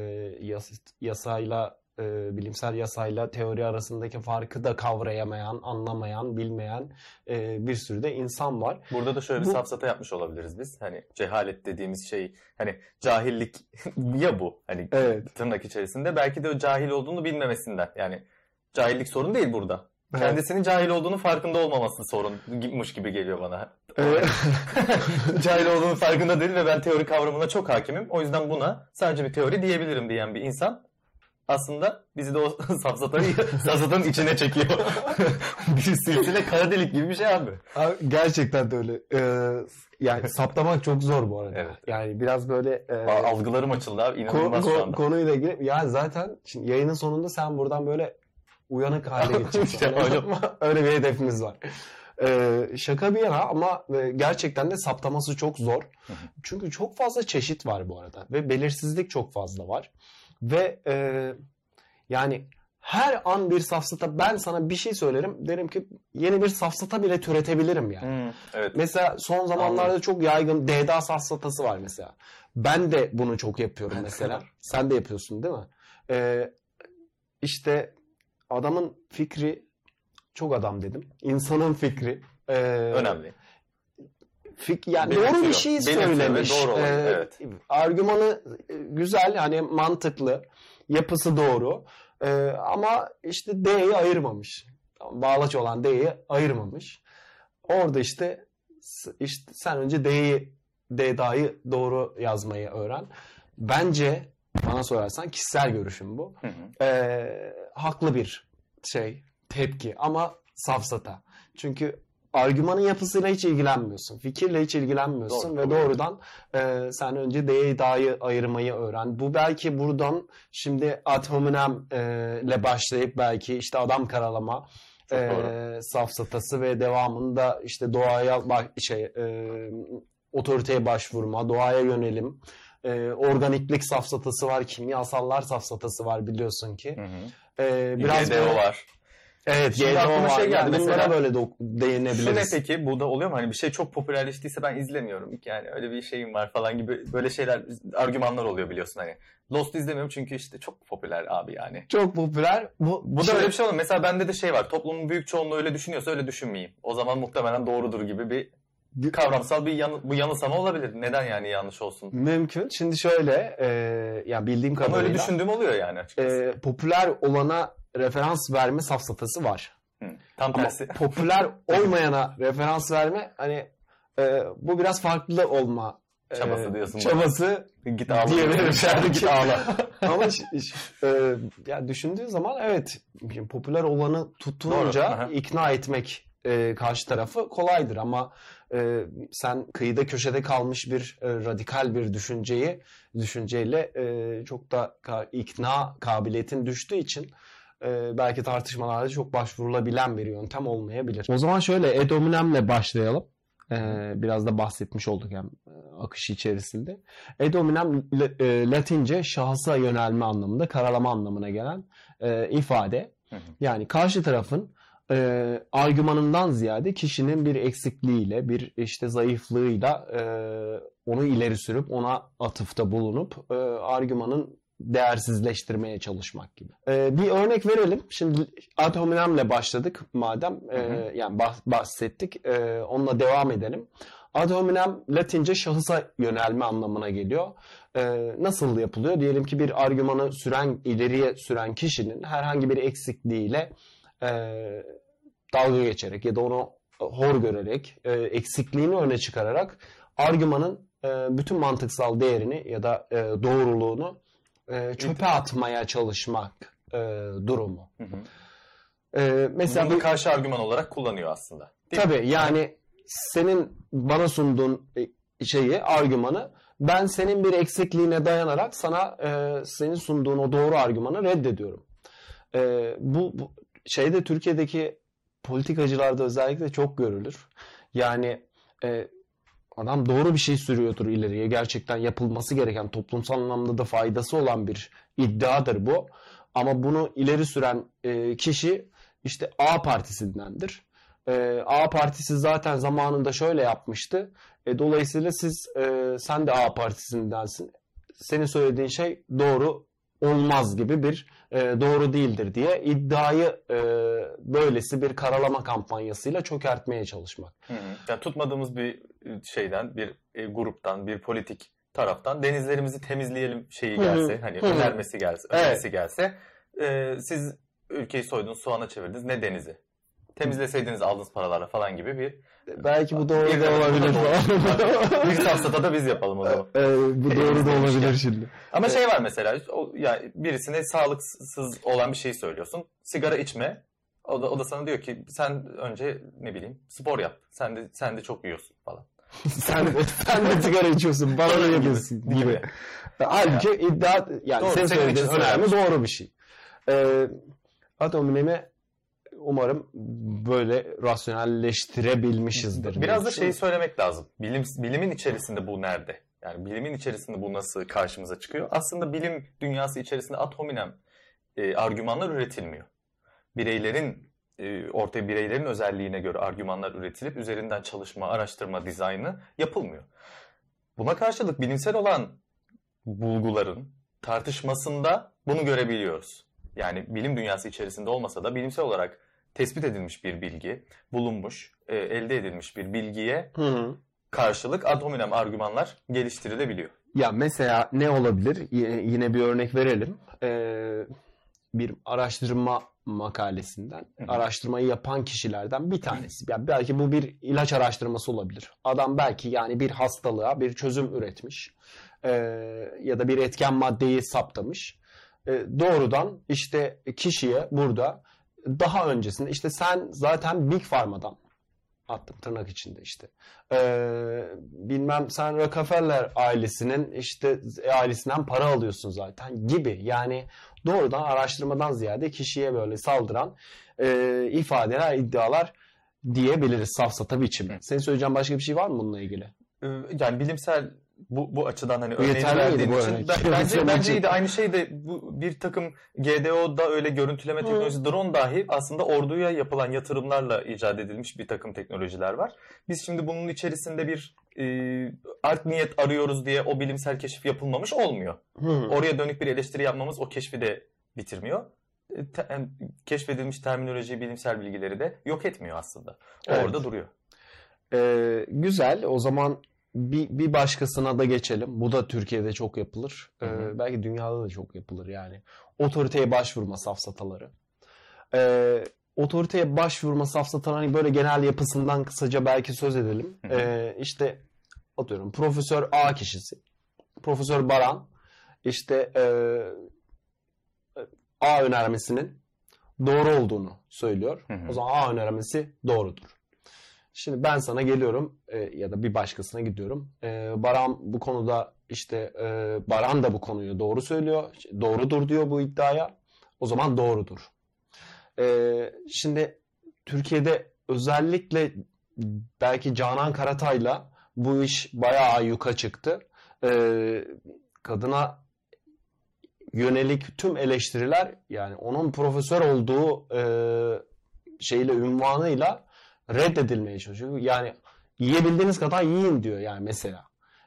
B: yas, yasayla e, bilimsel yasayla teori arasındaki farkı da kavrayamayan, anlamayan, bilmeyen e, bir sürü de insan var.
C: Burada da şöyle bir
B: Bu-
C: safsata yapmış olabiliriz biz. Hani cehalet dediğimiz şey hani cahillik ya bu. Hani
B: Evet.
C: tırnak içerisinde belki de o cahil olduğunu bilmemesinden. Yani cahillik sorun değil burada.
B: Evet.
C: Kendisinin cahil olduğunu farkında olmaması sorunmuş gibi geliyor bana.
B: Evet.
C: cahil olduğunu farkında değil ve ben teori kavramına çok hakimim. O yüzden buna sadece bir teori diyebilirim diyen bir insan aslında bizi de o safsatanın, safsatanın içine çekiyor. bir silsile kara delik gibi bir şey abi.
B: Abi, gerçekten de öyle. Ee, yani saptamak çok zor bu arada.
C: Evet.
B: Yani biraz böyle e,
C: Algılarım açıldı abi.
B: ko-
C: İnanılmaz şu
B: ko-
C: anda.
B: konuyla ilgili. Ya zaten şimdi yayının sonunda sen buradan böyle uyanık hale geçeceksin.
C: İşte öyle.
B: öyle bir hedefimiz var. Ee, şaka bir yana ama e, gerçekten de saptaması çok zor. Çünkü çok fazla çeşit var bu arada ve belirsizlik çok fazla var. Ve e, yani her an bir safsata ben sana bir şey söylerim derim ki yeni bir safsata bile türetebilirim yani.
C: Hmm, evet.
B: Mesela son zamanlarda
C: Anladım.
B: çok yaygın DDA safsatası var mesela. Ben de bunu çok yapıyorum mesela. Sen de yapıyorsun değil mi? Ee, işte adamın fikri çok adam dedim. İnsanın fikri. ee,
C: Önemli.
B: Fik, yani
C: Belirtiyor.
B: doğru bir şey söylemiş.
C: doğru
B: Ee,
C: evet.
B: Argümanı e, güzel, hani mantıklı, yapısı doğru. Ee, ama işte D'yi ayırmamış. Bağlaç olan D'yi ayırmamış. Orada işte işte sen önce D'yi D'da'yı doğru yazmayı öğren. Bence bana sorarsan kişisel görüşüm bu.
C: Hı hı.
B: Ee, haklı bir şey, tepki ama safsata. Çünkü argümanın yapısıyla hiç ilgilenmiyorsun. Fikirle hiç ilgilenmiyorsun
C: Doğru,
B: ve
C: doğru.
B: doğrudan e, sen önce D'yi Da'yı ayırmayı öğren. Bu belki buradan şimdi ad hominem e, ile başlayıp belki işte adam karalama
C: Çok
B: e,
C: doğru.
B: safsatası ve devamında işte doğaya bak şey e, otoriteye başvurma, doğaya yönelim. E, organiklik safsatası var, kimyasallar safsatası var biliyorsun ki.
C: Hı hı.
B: E,
C: Biraz
B: böyle-
C: var.
B: Evet,
C: Şimdi aklıma şey geldi
B: Yani bunlara
C: mesela.
B: böyle de
C: Şu ne
B: değinebiliriz.
C: peki? Bu da oluyor mu? Hani bir şey çok popülerleştiyse ben izlemiyorum. Yani öyle bir şeyim var falan gibi böyle şeyler, argümanlar oluyor biliyorsun hani. Lost izlemiyorum çünkü işte çok popüler abi yani.
B: Çok popüler. Bu,
C: Bu da
B: şey-
C: öyle bir şey olur. Mesela bende de şey var. Toplumun büyük çoğunluğu öyle düşünüyorsa öyle düşünmeyeyim. O zaman muhtemelen doğrudur gibi bir kavramsal bir yanı, bu yanılsama olabilir. Neden yani yanlış olsun?
B: Mümkün. Şimdi şöyle, e, ya bildiğim
C: Ama
B: kadarıyla
C: öyle düşündüğüm oluyor yani açıkçası.
B: e, popüler olana referans verme safsatası var.
C: Hı. Tam
B: Ama
C: tersi.
B: popüler olmayana referans verme hani e, bu biraz farklı olma e,
C: Çabası diyorsun
B: Çabası
C: Git ağla.
B: diyebilirim.
C: İçeride git ağla.
B: Ama ş- ş- e, ya düşündüğü zaman evet popüler olanı
C: Doğru, aha.
B: ikna etmek e, karşı tarafı kolaydır ama e, sen kıyıda köşede kalmış bir e, radikal bir düşünceyi düşünceyle e, çok da ka- ikna kabiliyetin düştüğü için e, belki tartışmalarda çok başvurulabilen bir yöntem olmayabilir. O zaman şöyle Ed hominem'le başlayalım. Ee, biraz da bahsetmiş olduk hem e, akışı içerisinde. Ad hominem la- e, Latince şahsa yönelme anlamında, karalama anlamına gelen e, ifade.
C: Hı hı.
B: Yani karşı tarafın e, argümanından ziyade kişinin bir eksikliğiyle, bir işte zayıflığıyla e, onu ileri sürüp ona atıfta bulunup e, argümanın değersizleştirmeye çalışmak gibi. E, bir örnek verelim. Şimdi ad hominemle başladık madem. E, yani bah, bahsettik. E, onunla devam edelim. Ad hominem Latince şahısa yönelme anlamına geliyor. Ee, nasıl yapılıyor? Diyelim ki bir argümanı süren, ileriye süren kişinin herhangi bir eksikliğiyle e, dalga geçerek ya da onu hor görerek, e, eksikliğini öne çıkararak argümanın e, bütün mantıksal değerini ya da e, doğruluğunu e, çöpe atmaya çalışmak e, durumu.
C: Hı hı.
B: E, mesela
C: Bunu
B: bir,
C: karşı argüman olarak kullanıyor aslında. Değil mi?
B: tabii yani senin bana sunduğun e, şeyi, argümanı ben senin bir eksikliğine dayanarak sana e, senin sunduğun o doğru argümanı reddediyorum. E, bu, bu şeyde Türkiye'deki politikacılarda özellikle çok görülür. Yani e, adam doğru bir şey sürüyordur ileriye. Gerçekten yapılması gereken toplumsal anlamda da faydası olan bir iddiadır bu. Ama bunu ileri süren e, kişi işte A partisindendir. E, A partisi zaten zamanında şöyle yapmıştı. E, dolayısıyla siz e, sen de A partisindensin. Senin söylediğin şey doğru olmaz gibi bir e, doğru değildir diye iddiayı e, böylesi bir karalama kampanyasıyla çökertmeye çalışmak.
C: Hı hı. Yani tutmadığımız bir şeyden, bir e, gruptan, bir politik taraftan denizlerimizi temizleyelim şeyi gelse, hani
B: Hı hı.
C: önermesi gelse,
B: Evet.
C: önerisi gelse, e, siz ülkeyi soydunuz, soğana çevirdiniz, ne denizi? Temizleseydiniz aldığınız paralarla falan gibi bir
B: Belki bu doğru
C: Bir
B: da olabilir.
C: bir safsata da biz yapalım o zaman.
B: E, bu doğru da olabilir şimdi.
C: Ama şey var mesela, o, ya birisine sağlıksız olan bir şey söylüyorsun. Sigara içme. O da, o da sana diyor ki sen önce ne bileyim spor yap. Sen de sen de çok yiyorsun falan.
B: sen, sen de sigara içiyorsun. Bana ne yapıyorsun gibi.
C: Gibi.
B: Halbuki iddia yani
C: Doğru,
B: senin söylediğin önemli doğru bir şey. Ee, Atomünemi umarım böyle rasyonelleştirebilmişizdir.
C: Biraz da şeyi söylemek lazım. Bilim bilimin içerisinde bu nerede? Yani bilimin içerisinde bu nasıl karşımıza çıkıyor? Aslında bilim dünyası içerisinde ad hominem e, argümanlar üretilmiyor. Bireylerin e, ortaya bireylerin özelliğine göre argümanlar üretilip üzerinden çalışma, araştırma, dizaynı yapılmıyor. Buna karşılık bilimsel olan bulguların tartışmasında bunu görebiliyoruz. Yani bilim dünyası içerisinde olmasa da bilimsel olarak tespit edilmiş bir bilgi, bulunmuş, e, elde edilmiş bir bilgiye
B: Hı hı.
C: karşılık ad hominem argümanlar geliştirilebiliyor.
B: Ya mesela ne olabilir? Y- yine bir örnek verelim. Ee, bir araştırma makalesinden, araştırmayı yapan kişilerden bir tanesi. Yani belki bu bir ilaç araştırması olabilir. Adam belki yani bir hastalığa bir çözüm üretmiş. Ee, ya da bir etken maddeyi saptamış. Ee, doğrudan işte kişiye burada daha öncesinde işte sen zaten Big Pharma'dan attım tırnak içinde işte. Ee, bilmem sen Rockefeller ailesinin işte ailesinden para alıyorsun zaten gibi. Yani doğrudan araştırmadan ziyade kişiye böyle saldıran e, ifadeler, iddialar diyebiliriz safsata biçimi. Senin söyleyeceğin başka bir şey var mı bununla ilgili?
C: Ee, Yani bilimsel bu, bu açıdan hani örneğini verdiğin için
B: örnek?
C: ben-
B: Senin
C: bence, bence
B: için.
C: iyiydi. Aynı şey de bu bir takım GDO'da öyle görüntüleme teknolojisi drone dahi aslında orduya yapılan yatırımlarla icat edilmiş bir takım teknolojiler var. Biz şimdi bunun içerisinde bir e, art niyet arıyoruz diye o bilimsel keşif yapılmamış olmuyor. Oraya dönük bir eleştiri yapmamız o keşfi de bitirmiyor. E, te- keşfedilmiş terminoloji, bilimsel bilgileri de yok etmiyor aslında. O
B: Evet.
C: Orada duruyor.
B: Ee, güzel. O zaman bir, bir başkasına da geçelim. Bu da Türkiye'de çok yapılır. Ee, belki dünyada da çok yapılır yani. Otoriteye başvurma safsataları. Ee, otoriteye başvurma safsataları hani böyle genel yapısından kısaca belki söz edelim. Ee, işte atıyorum Profesör A kişisi. Profesör Baran işte e, A önermesinin doğru olduğunu söylüyor.
C: Hı hı.
B: O zaman A önermesi doğrudur. Şimdi ben sana geliyorum e, ya da bir başkasına gidiyorum. E, Baran bu konuda işte e, Baran da bu konuyu doğru söylüyor. Doğrudur diyor bu iddiaya. O zaman doğrudur. E, şimdi Türkiye'de özellikle belki Canan Karatay'la bu iş bayağı yuka çıktı. E, kadına yönelik tüm eleştiriler yani onun profesör olduğu e, şeyle ünvanıyla reddedilmeye çalışıyor. Yani yiyebildiğiniz kadar yiyin diyor yani mesela.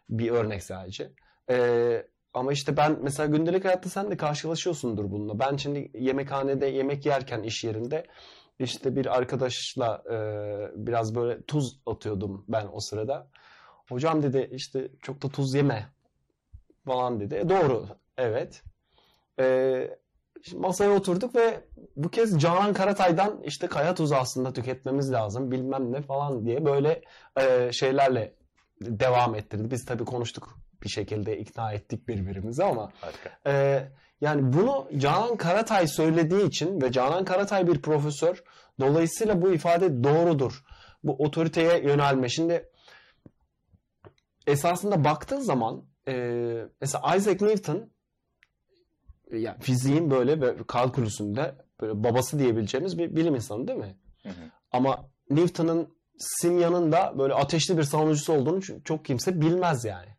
B: Bir örnek sadece. Ee, ama işte ben mesela gündelik hayatta sen de karşılaşıyorsundur bununla. Ben şimdi yemekhanede yemek yerken iş yerinde işte bir arkadaşla e, biraz böyle tuz atıyordum ben o sırada. Hocam dedi işte çok da tuz yeme falan dedi. E, doğru evet. E, masaya oturduk ve bu kez Canan Karatay'dan işte kaya tuzu aslında tüketmemiz lazım bilmem ne falan diye böyle e, şeylerle devam ettirdi. Biz tabii konuştuk bir şekilde ikna ettik birbirimizi ama e, yani bunu Canan Karatay söylediği için ve Canan Karatay bir profesör dolayısıyla bu ifade doğrudur. Bu otoriteye yönelme. Şimdi esasında baktığın zaman e, mesela Isaac Newton yani fiziğin böyle kalkülüsünde böyle babası diyebileceğimiz bir bilim insanı değil mi? Hı hı. Ama Newton'ın simyanın da böyle ateşli bir savunucusu olduğunu çok kimse bilmez yani.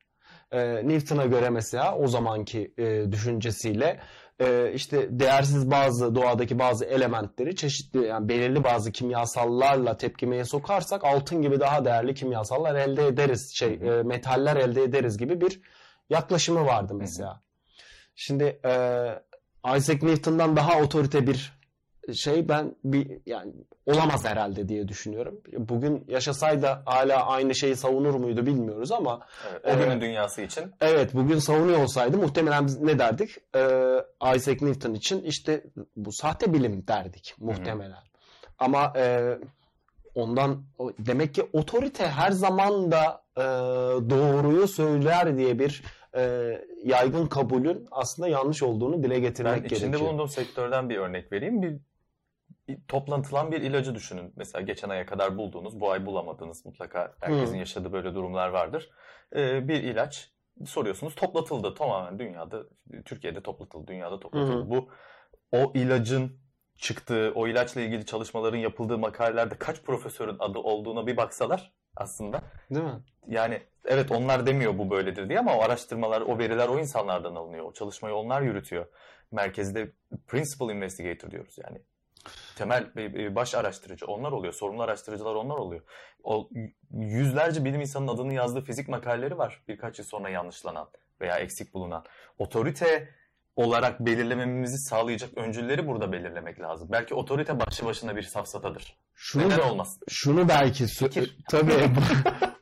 B: Ee, Newton'a göre mesela o zamanki e, düşüncesiyle e, işte değersiz bazı doğadaki bazı elementleri çeşitli yani belirli bazı kimyasallarla tepkimeye sokarsak altın gibi daha değerli kimyasallar elde ederiz şey e, metaller elde ederiz gibi bir yaklaşımı vardı mesela. Şimdi e, Isaac Newton'dan daha otorite bir şey ben bir yani olamaz herhalde diye düşünüyorum. Bugün yaşasaydı hala aynı şeyi savunur muydu bilmiyoruz ama
C: evet, o günün e, dünyası için.
B: Evet bugün savunuyor olsaydı muhtemelen biz ne derdik? E, Isaac Newton için işte bu sahte bilim derdik muhtemelen. Hı hı. Ama e, ondan demek ki otorite her zaman da e, doğruyu söyler diye bir e, yaygın kabulün aslında yanlış olduğunu dile getirmek gerekiyor.
C: Ben içinde bulunduğum sektörden bir örnek vereyim. Bir toplantılan bir ilacı düşünün. Mesela geçen aya kadar bulduğunuz, bu ay bulamadığınız mutlaka herkesin hmm. yaşadığı böyle durumlar vardır. Ee, bir ilaç soruyorsunuz toplatıldı tamamen dünyada, Türkiye'de toplatıldı, dünyada toplatıldı. Hmm. Bu o ilacın çıktığı, o ilaçla ilgili çalışmaların yapıldığı makalelerde kaç profesörün adı olduğuna bir baksalar aslında.
B: Değil mi?
C: Yani evet onlar demiyor bu böyledir diye ama o araştırmalar, o veriler o insanlardan alınıyor. O çalışmayı onlar yürütüyor. Merkezde principal investigator diyoruz yani temel baş araştırıcı onlar oluyor. Sorumlu araştırıcılar onlar oluyor. O yüzlerce bilim insanının adını yazdığı fizik makaleleri var. Birkaç yıl sonra yanlışlanan veya eksik bulunan. Otorite olarak belirlememizi sağlayacak öncülleri burada belirlemek lazım. Belki otorite başlı başına bir safsatadır.
B: Şunu Neden olmaz? Şunu belki tabii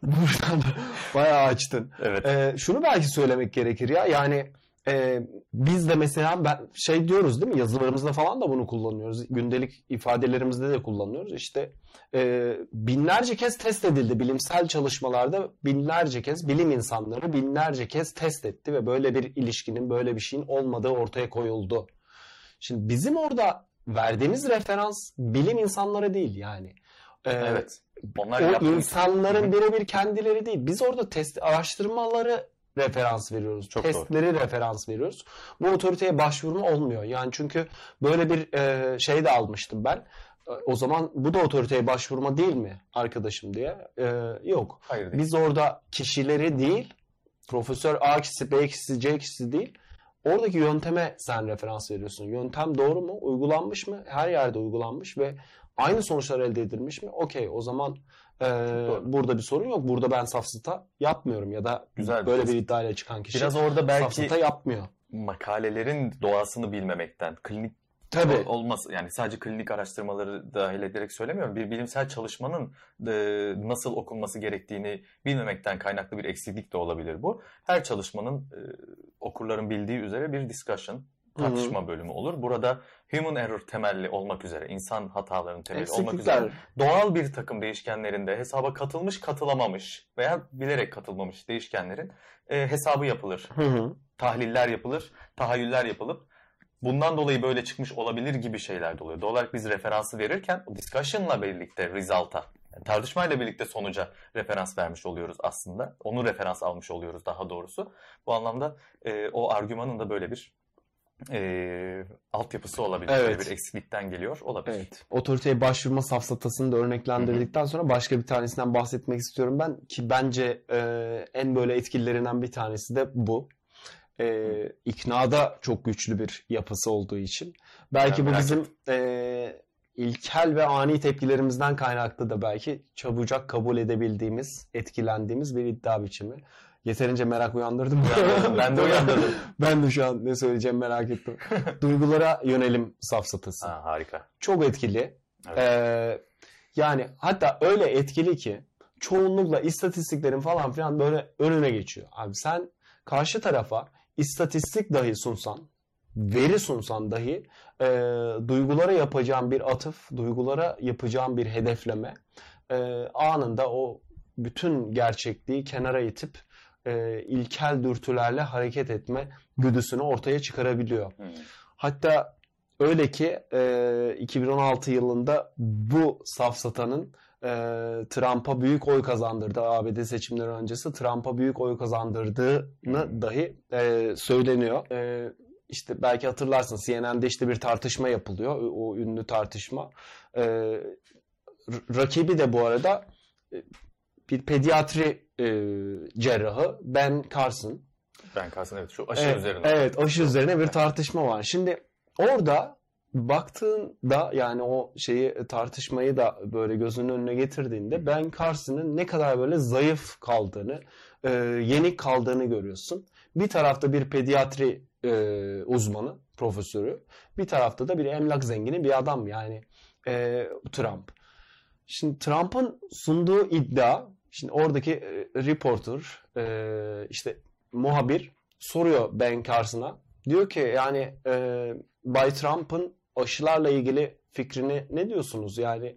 B: buradan bayağı açtın. Evet. Ee, şunu belki söylemek gerekir ya. Yani e, biz de mesela ben şey diyoruz değil mi yazılarımızda falan da bunu kullanıyoruz. Gündelik ifadelerimizde de kullanıyoruz. İşte e, binlerce kez test edildi bilimsel çalışmalarda binlerce kez bilim insanları binlerce kez test etti ve böyle bir ilişkinin böyle bir şeyin olmadığı ortaya koyuldu. Şimdi bizim orada verdiğimiz referans bilim insanları değil yani.
C: Ee, evet.
B: Onlar o insanların birebir kendileri değil. Biz orada test araştırmaları referans veriyoruz. Çok Testleri doğru. referans veriyoruz. Bu otoriteye başvurma olmuyor. Yani çünkü böyle bir e, şey de almıştım ben. O zaman bu da otoriteye başvurma değil mi arkadaşım diye. E, yok. Hayır değil. Biz orada kişileri değil, Profesör A kişisi, B kişisi, C kişisi değil. Oradaki yönteme sen referans veriyorsun. Yöntem doğru mu? Uygulanmış mı? Her yerde uygulanmış ve aynı sonuçlar elde edilmiş mi? Okey o zaman e, burada bir sorun yok. Burada ben safsata yapmıyorum ya da Güzel böyle bir, bir iddiayla çıkan kişi
C: Biraz orada belki
B: safsata yapmıyor.
C: Makalelerin doğasını bilmemekten, klinik Tabii. olması yani sadece klinik araştırmaları dahil ederek söylemiyorum. Bir bilimsel çalışmanın e, nasıl okunması gerektiğini bilmemekten kaynaklı bir eksiklik de olabilir bu. Her çalışmanın e, okurların bildiği üzere bir discussion, tartışma Hı-hı. bölümü olur. Burada human error temelli olmak üzere, insan hatalarının temelli olmak üzere doğal bir takım değişkenlerinde hesaba katılmış, katılamamış veya bilerek katılmamış değişkenlerin e, hesabı yapılır. Hı-hı. Tahliller yapılır, tahayyüller yapılıp bundan dolayı böyle çıkmış olabilir gibi şeyler de oluyor. Doğal olarak biz referansı verirken discussion'la birlikte result'a yani tartışmayla birlikte sonuca referans vermiş oluyoruz aslında. Onu referans almış oluyoruz daha doğrusu. Bu anlamda e, o argümanın da böyle bir e, altyapısı olabilir. Evet. Böyle bir eksiklikten geliyor olabilir. Evet.
B: Otoriteye başvurma safsatasını da örneklendirdikten sonra başka bir tanesinden bahsetmek istiyorum ben ki bence e, en böyle etkililerinden bir tanesi de bu. E, iknada çok güçlü bir yapısı olduğu için. Belki yani bu bizim e, ilkel ve ani tepkilerimizden kaynaklı da belki çabucak kabul edebildiğimiz, etkilendiğimiz bir iddia biçimi. Yeterince merak uyandırdım.
C: ben de uyandırdım.
B: ben de şu an ne söyleyeceğim merak ettim. Duygulara yönelim safsatası.
C: Ha, harika.
B: Çok etkili.
C: Evet.
B: Ee, yani hatta öyle etkili ki çoğunlukla istatistiklerin falan filan böyle önüne geçiyor. Abi sen karşı tarafa istatistik dahi sunsan, veri sunsan dahi e, duygulara yapacağın bir atıf, duygulara yapacağın bir hedefleme e, anında o bütün gerçekliği kenara itip e, ilkel dürtülerle hareket etme güdüsünü ortaya çıkarabiliyor.
C: Hmm.
B: Hatta öyle ki e, 2016 yılında bu safsatanın e, Trump'a büyük oy kazandırdı. ABD seçimleri öncesi Trump'a büyük oy kazandırdığını
C: Hmm.
B: dahi e, söyleniyor. E, işte belki hatırlarsın CNN'de işte bir tartışma yapılıyor. O, o ünlü tartışma. E, rakibi de bu arada e, bir pediatri e, cerrahı Ben Carson.
C: Ben Carson evet şu aşı
B: Evet,
C: üzerine.
B: Evet aşı üzerine bir tartışma var. Şimdi orada baktığında yani o şeyi tartışmayı da böyle gözünün önüne getirdiğinde Ben Carson'ın ne kadar böyle zayıf kaldığını, e, yenik kaldığını görüyorsun. Bir tarafta bir pediatri e, uzmanı, profesörü, bir tarafta da bir emlak zengini bir adam yani e, Trump. Şimdi Trump'ın sunduğu iddia, şimdi oradaki e, reporter, e, işte muhabir soruyor Ben Carson'a. Diyor ki yani e, Bay Trump'ın aşılarla ilgili fikrini ne diyorsunuz? Yani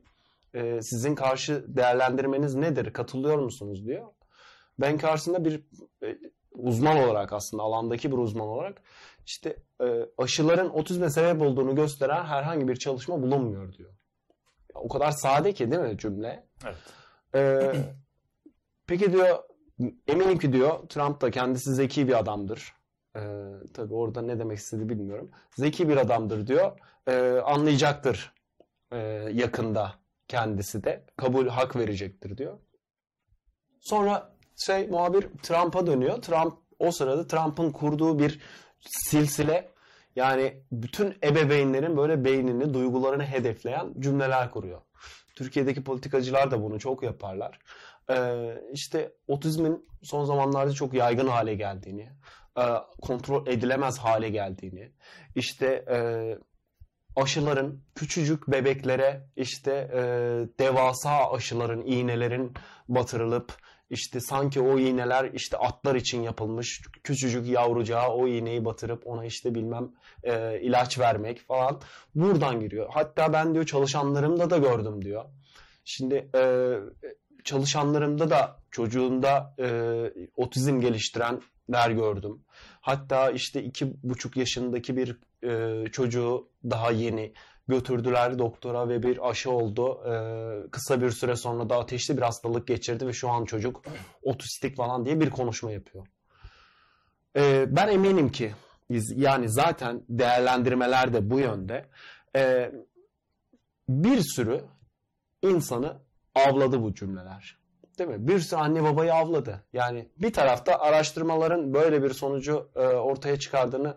B: e, sizin karşı değerlendirmeniz nedir? Katılıyor musunuz diyor. Ben Carson da bir e, uzman olarak aslında alandaki bir uzman olarak işte e, aşıların otizme sebep olduğunu gösteren herhangi bir çalışma bulunmuyor diyor. O kadar sade ki değil mi cümle?
C: Evet.
B: Ee, peki diyor eminim ki diyor Trump da kendisi zeki bir adamdır. Ee, tabii orada ne demek istedi bilmiyorum. Zeki bir adamdır diyor. Ee, anlayacaktır ee, yakında kendisi de. Kabul hak verecektir diyor. Sonra şey muhabir Trump'a dönüyor. Trump o sırada Trump'ın kurduğu bir silsile yani bütün ebeveynlerin böyle beynini, duygularını hedefleyen cümleler kuruyor. Türkiye'deki politikacılar da bunu çok yaparlar. Ee, işte otizmin son zamanlarda çok yaygın hale geldiğini, e, kontrol edilemez hale geldiğini, işte e, aşıların küçücük bebeklere işte e, devasa aşıların, iğnelerin batırılıp işte sanki o iğneler işte atlar için yapılmış küçücük yavrucağa o iğneyi batırıp ona işte bilmem e, ilaç vermek falan buradan giriyor. Hatta ben diyor çalışanlarımda da gördüm diyor. Şimdi e, çalışanlarımda da çocuğunda e, otizm geliştirenler gördüm. Hatta işte iki buçuk yaşındaki bir e, çocuğu daha yeni götürdüler doktora ve bir aşı oldu. E, kısa bir süre sonra da ateşli bir hastalık geçirdi ve şu an çocuk otistik falan diye bir konuşma yapıyor. E, ben eminim ki yani zaten değerlendirmeler de bu yönde. E, bir sürü insanı avladı bu cümleler. Değil mi? Bir sürü anne babayı avladı. Yani bir tarafta araştırmaların böyle bir sonucu e, ortaya çıkardığını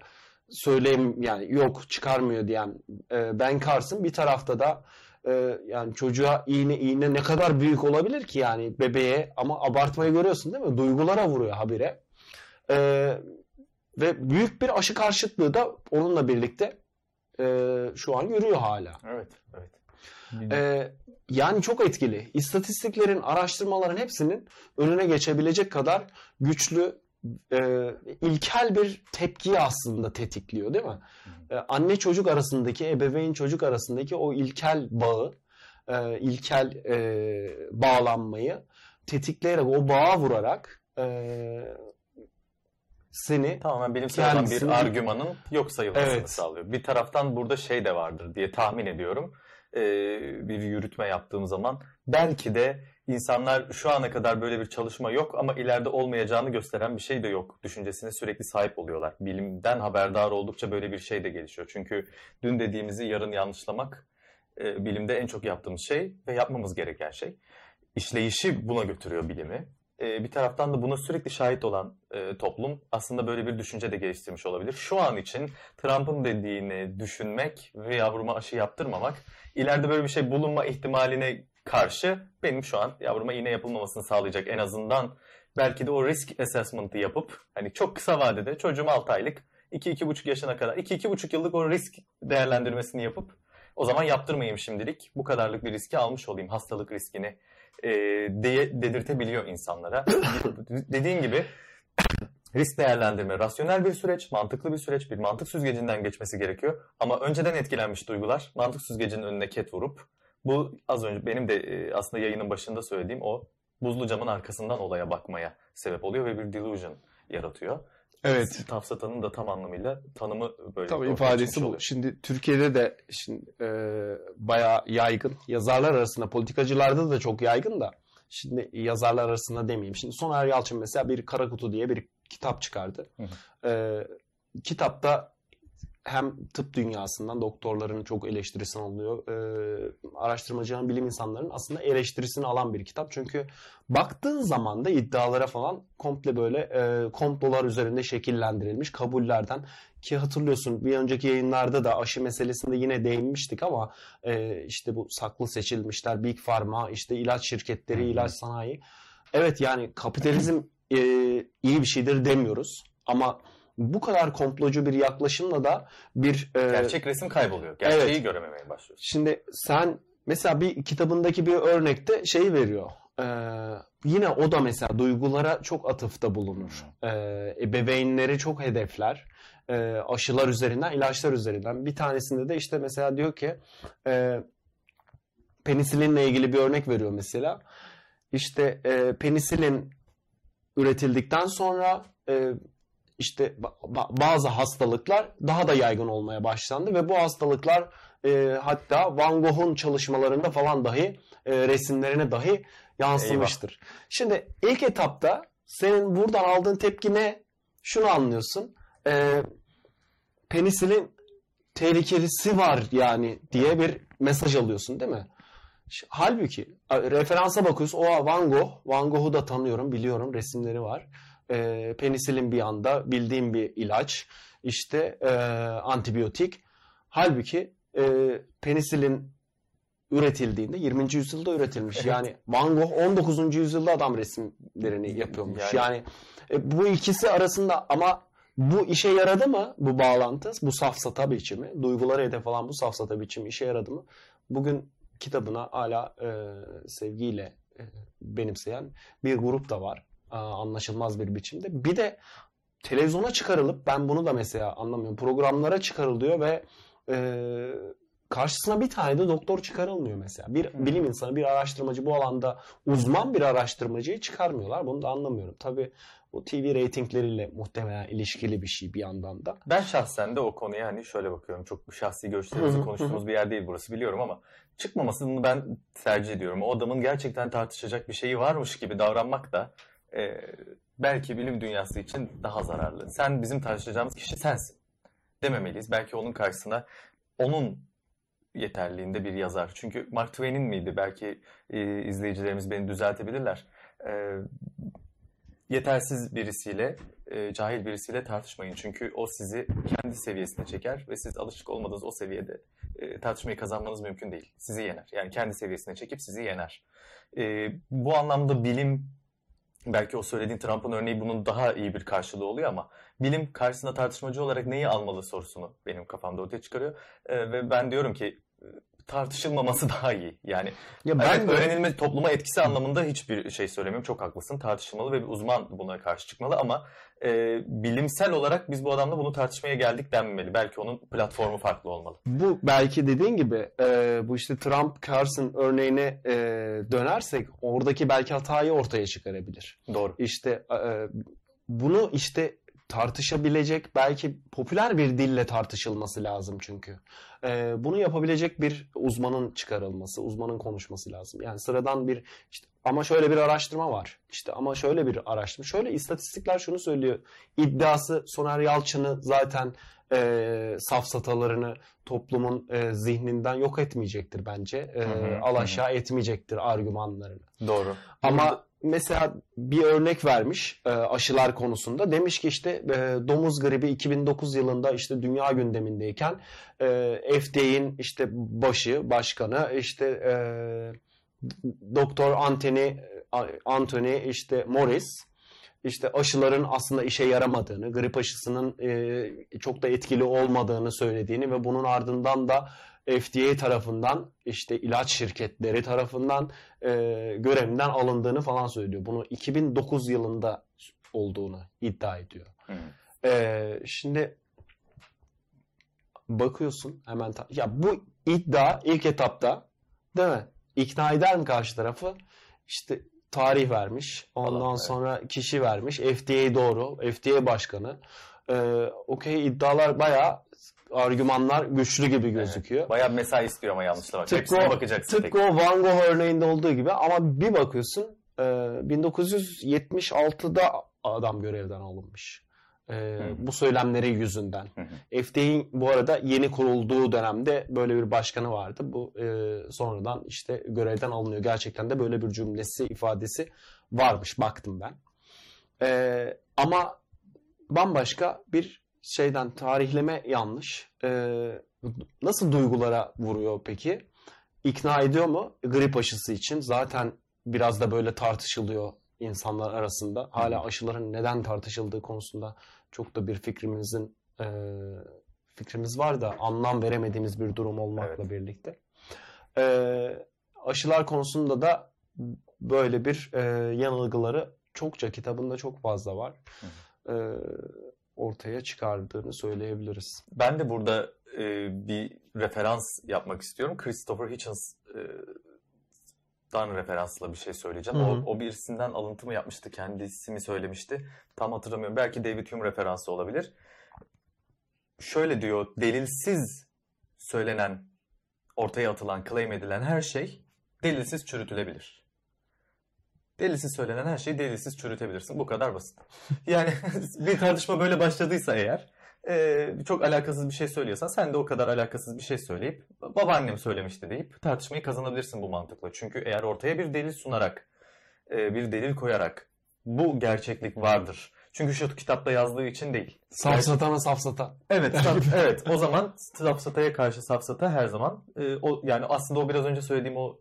B: söyleyeyim yani yok çıkarmıyor diyen e, Ben Carson bir tarafta da e, yani çocuğa iğne iğne ne kadar büyük olabilir ki yani bebeğe ama abartmayı görüyorsun değil mi? Duygulara vuruyor habire. E, ve büyük bir aşı karşıtlığı da onunla birlikte e, şu an yürüyor hala.
C: Evet. Evet.
B: Ee, yani çok etkili. İstatistiklerin, araştırmaların hepsinin önüne geçebilecek kadar güçlü, e, ilkel bir tepkiyi aslında tetikliyor değil mi? Ee, anne çocuk arasındaki, ebeveyn çocuk arasındaki o ilkel bağı, e, ilkel e, bağlanmayı tetikleyerek, o bağa vurarak e, seni
C: Tamamen bilimsel olan bir
B: Kendisini-
C: argümanın yok sayılmasını
B: Evet.
C: sağlıyor. Bir taraftan burada şey de vardır diye tahmin ediyorum. Ee, bir yürütme yaptığım zaman belki de insanlar şu ana kadar böyle bir çalışma yok ama ileride olmayacağını gösteren bir şey de yok düşüncesine sürekli sahip oluyorlar. Bilimden haberdar oldukça böyle bir şey de gelişiyor. Çünkü dün dediğimizi yarın yanlışlamak e, bilimde en çok yaptığımız şey ve yapmamız gereken şey. İşleyişi buna götürüyor bilimi. e, bir taraftan da buna sürekli şahit olan e, toplum aslında böyle bir düşünce de geliştirmiş olabilir. Şu an için Trump'ın dediğini düşünmek ve yavruma aşı yaptırmamak ileride böyle bir şey bulunma ihtimaline karşı benim şu an yavruma iğne yapılmamasını sağlayacak en azından belki de o risk assessment'ı yapıp hani çok kısa vadede çocuğum 6 aylık 2-2,5 yaşına kadar 2-2,5 yıllık o risk değerlendirmesini yapıp o zaman yaptırmayayım şimdilik bu kadarlık bir riski almış olayım hastalık riskini e, diye dedirtebiliyor insanlara. Dediğin gibi risk değerlendirme rasyonel bir süreç, mantıklı bir süreç, bir mantık süzgecinden geçmesi gerekiyor. Ama önceden etkilenmiş duygular mantık süzgecinin önüne ket vurup bu az önce benim de e, aslında yayının başında söylediğim o buzlu camın arkasından olaya bakmaya sebep oluyor ve bir delusion yaratıyor.
B: Evet.
C: Tafsatanın da tam anlamıyla tanımı böyle.
B: Tabii ifadesi bu.
C: oluyor.
B: Şimdi Türkiye'de de şimdi e, bayağı yaygın. Yazarlar arasında, politikacılarda da çok yaygın da. Şimdi yazarlar arasında demeyeyim. Şimdi Soner Yalçın mesela bir Kara Kutu diye bir kitap çıkardı.
C: Hı
B: E, kitapta hem tıp dünyasından doktorların çok eleştirisini alıyor. E, araştırmacıların, bilim insanlarının aslında eleştirisini alan bir kitap. Çünkü baktığın zaman da iddialara falan komple böyle e, komplolar üzerinde şekillendirilmiş kabullerden ki hatırlıyorsun bir önceki yayınlarda da aşı meselesinde yine değinmiştik ama e, işte bu saklı seçilmişler, Big Pharma, işte ilaç şirketleri,
C: Hı hı.
B: ilaç sanayi. Evet yani kapitalizm e, iyi bir şeydir demiyoruz ama bu kadar komplocu bir yaklaşımla da bir e,
C: Gerçek resim kayboluyor. Gerçeği
B: Evet.
C: görememeye başlıyorsun.
B: Şimdi sen mesela bir kitabındaki bir örnekte şey veriyor. Ee, yine o da mesela duygulara çok atıfta bulunur. Ee, ebeveynleri çok hedefler. Ee, aşılar üzerinden, ilaçlar üzerinden. Bir tanesinde de işte mesela diyor ki e, penisilinle ilgili bir örnek veriyor mesela. İşte e, penisilin üretildikten sonra e, işte ba- ba- bazı hastalıklar daha da yaygın olmaya başlandı ve bu hastalıklar e, hatta Van Gogh'un çalışmalarında falan dahi e, resimlerine dahi yansımıştır. Şimdi ilk etapta senin buradan aldığın tepki ne? Şunu anlıyorsun. E, penisilin tehlikelisi var yani diye bir mesaj alıyorsun değil mi? Halbuki referansa bakıyorsun. O Van Gogh. Van Gogh'u da tanıyorum, biliyorum. Resimleri var. E, penisilin bir anda bildiğim bir ilaç. İşte e, antibiyotik. Halbuki e, penisilin üretildiğinde 20. yüzyılda üretilmiş.
C: Evet.
B: Yani Van Gogh 19. yüzyılda adam resimlerini yapıyormuş.
C: Yani-
B: Yani, e, bu ikisi arasında ama bu işe yaradı mı bu bağlantı? Bu safsata biçimi, duyguları hedef alan bu safsata biçimi işe yaradı mı? Bugün kitabına hala e, sevgiyle e, benimseyen bir grup da var. Aa, anlaşılmaz bir biçimde. Bir de televizyona çıkarılıp ben bunu da mesela anlamıyorum. Programlara çıkarılıyor ve e, karşısına bir tane de doktor çıkarılmıyor mesela. Bir
C: Hı.
B: bilim insanı, bir araştırmacı bu alanda uzman bir araştırmacıyı çıkarmıyorlar. Bunu da anlamıyorum. Tabii bu TV reytingleriyle muhtemelen ilişkili bir şey bir yandan da.
C: Ben şahsen de o konuya hani şöyle bakıyorum. Çok şahsi görüşlerimizi konuştuğumuz bir yer değil burası biliyorum ama çıkmamasını ben tercih ediyorum. O adamın gerçekten tartışacak bir şeyi varmış gibi davranmak da e, belki bilim dünyası için daha zararlı. Sen bizim tartışacağımız kişi sensin dememeliyiz. Belki onun karşısına onun yeterliğinde bir yazar. Çünkü Mark Twain'in miydi? Belki e, izleyicilerimiz beni düzeltebilirler. E, yetersiz birisiyle, e, cahil birisiyle tartışmayın. Çünkü o sizi kendi seviyesine çeker ve siz alışık olmadığınız o seviyede e, tartışmayı kazanmanız mümkün değil. Sizi yener. Yani kendi seviyesine çekip sizi yener. E, bu anlamda bilim, belki o söylediğin Trump'ın örneği bunun daha iyi bir karşılığı oluyor ama bilim karşısında tartışmacı olarak neyi almalı sorusunu benim kafamda ortaya çıkarıyor. E, ve ben diyorum ki tartışılmaması daha iyi. Yani
B: Ya
C: ben
B: ben de-
C: öğrenilme topluma etkisi anlamında hiçbir şey söylemiyorum. Çok haklısın. Tartışılmalı ve bir uzman buna karşı çıkmalı ama e, bilimsel olarak biz bu adamla bunu tartışmaya geldik denmemeli. Belki onun platformu farklı olmalı.
B: Bu belki dediğin gibi e, bu işte Trump Carson örneğine e, dönersek oradaki belki hatayı ortaya çıkarabilir.
C: Doğru.
B: İşte e, bunu işte tartışabilecek belki popüler bir dille tartışılması lazım çünkü. E, bunu yapabilecek bir uzmanın çıkarılması, uzmanın konuşması lazım. Yani sıradan bir işte ama şöyle bir araştırma var. İşte ama şöyle bir araştırma. Şöyle istatistikler şunu söylüyor. İddiası Soner Yalçın'ı zaten e, safsatalarını toplumun e, zihninden yok etmeyecektir bence. E,
C: Hı hı,
B: al
C: hı.
B: etmeyecektir argümanlarını.
C: Doğru.
B: Ama mesela bir örnek vermiş e, aşılar konusunda. Demiş ki işte e, domuz gribi 2009 yılında işte dünya gündemindeyken e, FDA'in işte başı, başkanı işte e, Doktor Anthony Anthony işte Morris işte aşıların aslında işe yaramadığını, grip aşısının e, çok da etkili olmadığını söylediğini ve bunun ardından da FDA tarafından işte ilaç şirketleri tarafından e, görevinden alındığını falan söylüyor. Bunu 2009 yılında olduğunu iddia ediyor. E, şimdi bakıyorsun hemen ya bu iddia ilk etapta değil mi? İkna eder mi karşı tarafı? İşte tarih vermiş. Ondan Allah, sonra evet. kişi vermiş. FDA doğru. FDA başkanı. Ee, Okey iddialar bayağı argümanlar güçlü gibi gözüküyor. Evet.
C: Bayağı mesai istiyor ama yanlışla bak. Tıpkı, o, bakacaksın
B: tıpkı o Van Gogh örneğinde olduğu gibi ama bir bakıyorsun e, 1976'da adam görevden alınmış. E, bu söylemleri yüzünden. FDA'nin bu arada yeni kurulduğu dönemde böyle bir başkanı vardı. Bu e, sonradan işte görevden alınıyor. Gerçekten de böyle bir cümlesi, ifadesi varmış baktım ben. E, ama bambaşka bir şeyden tarihleme yanlış. Ee, nasıl duygulara vuruyor peki? İkna ediyor mu grip aşısı için? Zaten biraz da böyle tartışılıyor insanlar arasında. Hala aşıların neden tartışıldığı konusunda çok da bir fikrimizin e, fikrimiz var da anlam veremediğimiz bir durum olmakla evet. birlikte. E, aşılar konusunda da böyle bir e, yanılgıları çokça kitabında çok fazla var. Hı. E, ortaya çıkardığını söyleyebiliriz.
C: Ben de burada e, bir referans yapmak istiyorum. Christopher Hitchens e, referansla bir şey söyleyeceğim. O, o birisinden alıntı mı yapmıştı, kendisi mi söylemişti? Tam hatırlamıyorum. Belki David Hume referansı olabilir. Şöyle diyor, delilsiz söylenen, ortaya atılan, claim edilen her şey delilsiz çürütülebilir. Delilsiz söylenen her şeyi delilsiz çürütebilirsin. Bu kadar basit. Yani bir tartışma böyle başladıysa eğer e, çok alakasız bir şey söylüyorsan sen de o kadar alakasız bir şey söyleyip babaannem söylemişti deyip tartışmayı kazanabilirsin bu mantıkla. Çünkü eğer ortaya bir delil sunarak e, bir delil koyarak bu gerçeklik vardır. Çünkü şu kitapta yazdığı için değil.
B: Safsatana safsata.
C: Evet, saf, evet. O zaman safsataya karşı safsata her zaman e, o yani aslında o biraz önce söylediğim o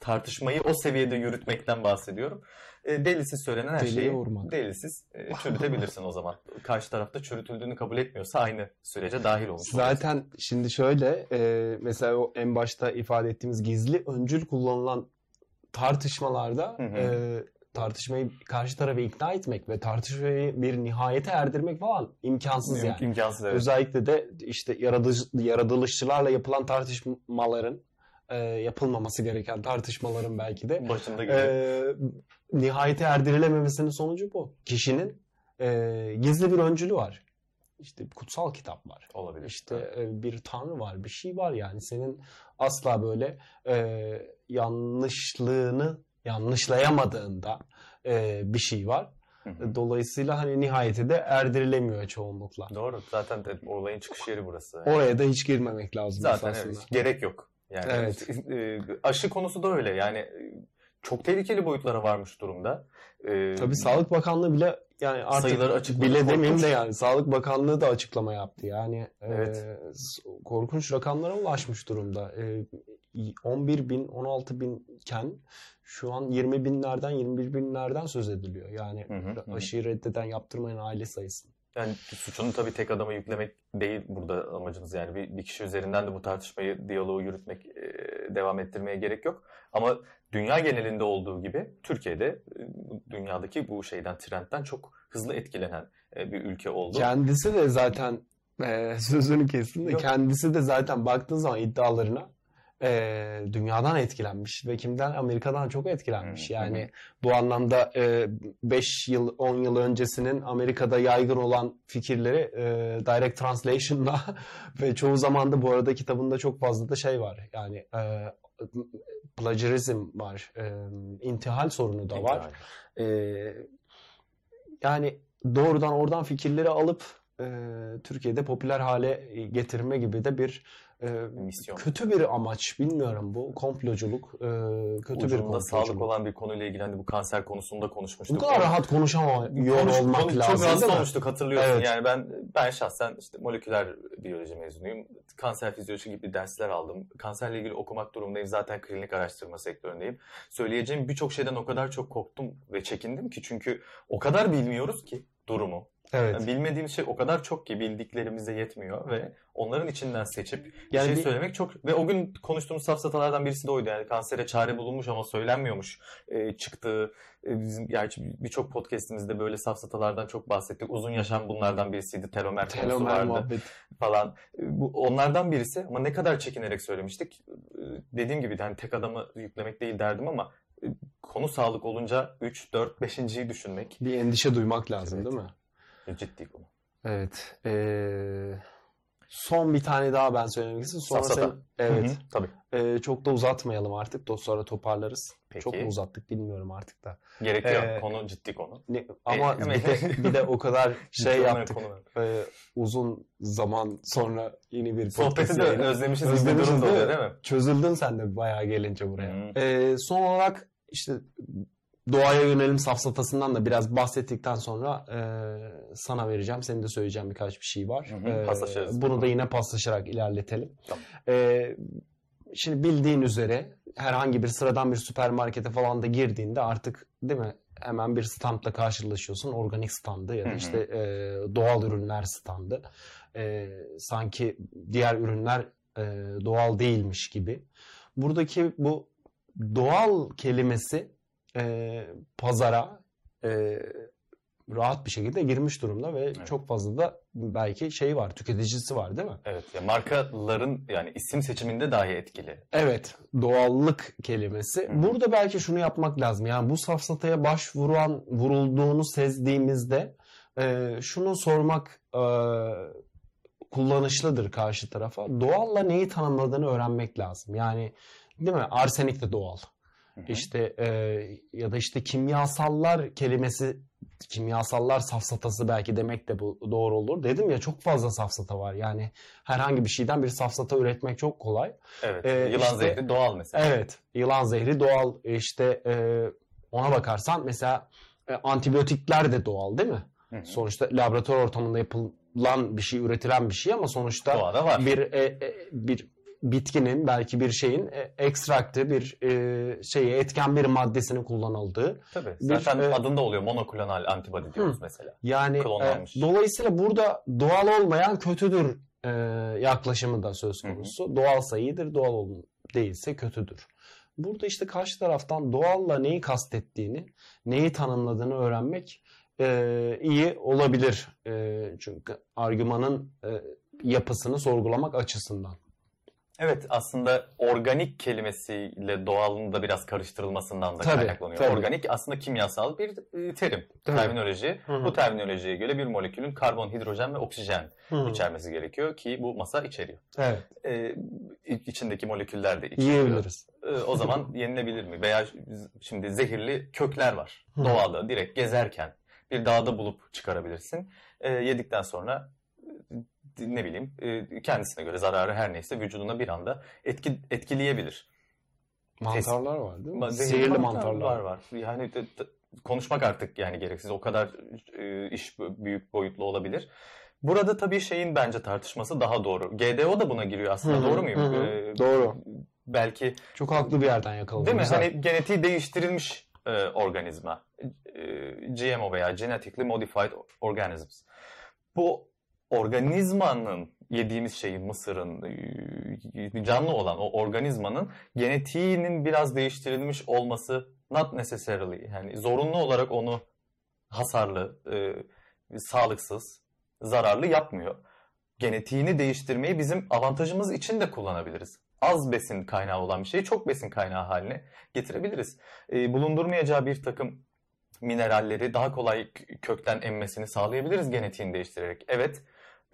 C: tartışmayı o seviyede yürütmekten bahsediyorum. E, delilsiz söylenen her Deliye şeyi vurmak. delilsiz e, çürütebilirsin o zaman. Karşı tarafta çürütüldüğünü kabul etmiyorsa aynı sürece dahil olmuş
B: Zaten olursun. şimdi şöyle e, mesela o en başta ifade ettiğimiz gizli öncül kullanılan tartışmalarda hı hı. E, tartışmayı karşı tarafı ikna etmek ve tartışmayı bir nihayete erdirmek falan imkansız yani.
C: İmkansız evet.
B: Özellikle de işte yaratılış, yaratılışçılarla yapılan tartışmaların e, yapılmaması gereken tartışmaların belki de
C: başında. E,
B: nihayete erdirilememesinin sonucu bu. Kişinin e, gizli bir öncülü var. İşte kutsal kitap var.
C: Olabilir.
B: İşte e, bir tanrı var, bir şey var yani senin asla böyle e, yanlışlığını yanlışlayamadığında e, bir şey var. Dolayısıyla hani nihayete de erdirilemiyor çoğunlukla.
C: Doğru. Zaten de olayın çıkış yeri burası.
B: Oraya da hiç girmemek lazım.
C: Zaten evet, gerek yok. Yani evet. E, aşı konusu da öyle. Yani e, çok tehlikeli boyutlara varmış durumda.
B: Ee, Tabii Sağlık Bakanlığı bile yani artık sayıları açık bile demeyeyim de yani Sağlık Bakanlığı da açıklama yaptı. Yani evet. e, korkunç rakamlara ulaşmış durumda. E, 11 bin, 16 binken şu an 20 binlerden, 21 binlerden söz ediliyor. Yani hı hı, aşıyı reddeden yaptırmayan aile sayısı.
C: Yani suçunu tabii tek adama yüklemek değil burada amacımız yani bir, bir kişi üzerinden de bu tartışmayı, diyaloğu yürütmek, e, devam ettirmeye gerek yok. Ama dünya genelinde olduğu gibi Türkiye'de dünyadaki bu şeyden, trendten çok hızlı etkilenen e, bir ülke oldu.
B: Kendisi de zaten e, sözünü kestim de kendisi de zaten baktığın zaman iddialarına e, dünyadan etkilenmiş ve kimden? Amerika'dan çok etkilenmiş. Yani bu anlamda 5 e, yıl 10 yıl öncesinin Amerika'da yaygın olan fikirleri e, direct translation'la ve çoğu zaman da bu arada kitabında çok fazla da şey var. Yani e, plagiarizm var. E, intihal sorunu da var. E, yani doğrudan oradan fikirleri alıp e, Türkiye'de popüler hale getirme gibi de bir e,
C: Misyon.
B: kötü bir amaç. Bilmiyorum bu komploculuk. e, kötü bir
C: Ucunda
B: komploculuk.
C: sağlık olan bir konuyla ilgili hani bu kanser konusunda konuşmuştuk.
B: Bu kadar rahat konuşamıyor
C: Konuş-
B: olmak
C: konu-
B: lazım
C: Çok rahatsız olmuştuk hatırlıyorsun.
B: Evet.
C: Yani ben ben şahsen işte moleküler biyoloji mezunuyum. Kanser fizyoloji gibi dersler aldım. Kanserle ilgili okumak durumundayım. Zaten klinik araştırma sektöründeyim. Söyleyeceğim birçok şeyden o kadar çok korktum ve çekindim ki çünkü o kadar bilmiyoruz ki durumu.
B: Evet.
C: Yani bilmediğimiz şey o kadar çok ki bildiklerimize yetmiyor ve onların içinden seçip bir
B: Yani
C: şey
B: bir-
C: söylemek çok ve o gün konuştuğumuz safsatalardan birisi de oydu yani kansere çare bulunmuş ama söylenmiyormuş e, çıktığı e, bizim gerçi birçok podcast'imizde böyle safsatalardan çok bahsettik uzun yaşam bunlardan birisiydi telomer,
B: Telomer
C: vardı
B: muhabbet.
C: falan E, bu onlardan birisi ama ne kadar çekinerek söylemiştik E, dediğim gibi hani tek adamı yüklemek değil derdim ama e, konu sağlık olunca 3 4 5.yi düşünmek
B: Bir endişe duymak lazım
C: Evet.
B: değil mi?
C: Ciddi konu.
B: Evet. Ee, son bir tane daha ben söylemek istiyorum. Sonra
C: Safsata.
B: sen, evet.
C: Hı hı, tabii.
B: Ee, çok da uzatmayalım artık. Do- Sonra toparlarız.
C: Peki.
B: Çok mu uzattık bilmiyorum artık da.
C: Gerekiyor.
B: Ee,
C: konu ciddi konu.
B: Ne- ama
C: E,
B: bir, de, bir de o kadar şey yaptık.
C: konu.
B: Ee, uzun zaman sonra yeni bir
C: Sohbeti de
B: yayını.
C: özlemişiz, gibi bir
B: Özlemişiz
C: durum da
B: değil
C: oluyor
B: mi?
C: değil mi?
B: Çözüldün sen de bayağı gelince buraya.
C: Hı.
B: Ee, son olarak işte doğaya yönelim safsatasından da biraz bahsettikten sonra e, sana vereceğim. Senin de söyleyeceğim birkaç bir şey var.
C: Hı hı, paslaşırız.
B: bunu da yine paslaşarak ilerletelim.
C: Tamam.
B: Ee, şimdi bildiğin üzere herhangi bir sıradan bir süpermarkete falan da girdiğinde artık değil mi hemen bir standla karşılaşıyorsun. Organik standı ya da işte e, doğal ürünler standı. E, sanki diğer ürünler e, doğal değilmiş gibi. Buradaki bu doğal kelimesi e, pazara e, rahat bir şekilde girmiş durumda ve çok fazla da belki şey var, tüketicisi var değil mi?
C: Evet. Ya markaların yani isim seçiminde dahi etkili.
B: Evet, doğallık kelimesi.
C: Hı.
B: Burada belki şunu yapmak lazım. Yani bu safsataya başvuran, vurulduğunu sezdiğimizde e, şunu sormak e, kullanışlıdır karşı tarafa. Doğalla neyi tanımladığını öğrenmek lazım. Yani değil mi? Arsenik de doğal.
C: Hı hı.
B: İşte e, ya da işte kimyasallar kelimesi kimyasallar safsatası belki demek de bu doğru olur. Dedim ya çok fazla safsata var. Yani herhangi bir şeyden bir safsata üretmek çok kolay.
C: Evet.
B: Ee,
C: Yılan
B: işte-
C: zehri doğal mesela.
B: Evet, yılan zehri doğal. İşte e, ona bakarsan mesela e, antibiyotikler de doğal değil mi?
C: Hı hı.
B: Sonuçta laboratuvar ortamında yapılan bir şey, üretilen bir şey ama sonuçta
C: Doğada var.
B: bir e, e, bir bitkinin belki bir şeyin e, ekstraktı bir e, şeyi etken bir maddesinin kullanıldığı.
C: Tabii.
B: bir,
C: Zaten
B: e,
C: adında oluyor. Monoklonal antibody diyoruz mesela.
B: Yani
C: Klonlanmış.
B: e, dolayısıyla burada doğal olmayan kötüdür e, yaklaşımı da söz
C: Hı hı.
B: konusu. Doğalsa iyidir, doğal ol- değilse kötüdür. Burada işte karşı taraftan doğalla neyi kastettiğini, neyi tanımladığını öğrenmek e, iyi olabilir. E, çünkü argümanın e, yapısını sorgulamak açısından.
C: Evet aslında organik kelimesiyle doğalın da biraz karıştırılmasından da
B: Tabii,
C: kaynaklanıyor.
B: tabii.
C: Organik aslında kimyasal bir e, terim,
B: Tabii.
C: terminoloji.
B: Hı hı.
C: Bu terminolojiye göre bir molekülün karbon, hidrojen ve oksijen
B: Hı.
C: içermesi gerekiyor ki bu masa içeriyor.
B: Evet,
C: Ee, içindeki moleküller de içeriyor.
B: yiyebiliriz.
C: Ee, o zaman yenilebilir mi? Veya şimdi zehirli kökler var.
B: Hı.
C: Doğada direkt gezerken bir dağda bulup çıkarabilirsin. Ee, yedikten sonra ne bileyim e, kendisine göre zararı her neyse vücuduna bir anda etki, etkileyebilir.
B: Mantarlar var değil mi?
C: Ma-
B: Zehirli
C: mantar
B: mantarlar.
C: var var. Yani de- de- konuşmak artık yani gereksiz. O kadar e, iş büyük boyutlu olabilir. Burada tabii şeyin bence tartışması daha doğru. GDO da buna giriyor aslında.
B: Hı hı,
C: doğru muyum? Ee,
B: Doğru.
C: Belki
B: Çok haklı bir yerden yakaladın.
C: Değil mi?
B: Güzel.
C: Hani genetiği değiştirilmiş e, organizma. E, GMO veya Genetically Modified Organisms. Bu organizmanın yediğimiz şeyin, mısırın, e, canlı olan o organizmanın genetiğinin biraz değiştirilmiş olması not necessarily yani zorunlu olarak onu hasarlı, e, sağlıksız, zararlı yapmıyor. Genetiğini değiştirmeyi bizim avantajımız için de kullanabiliriz. Az besin kaynağı olan bir şeyi çok besin kaynağı haline getirebiliriz. E, bulundurmayacağı bir takım mineralleri daha kolay kökten emmesini sağlayabiliriz genetiğini değiştirerek. Evet,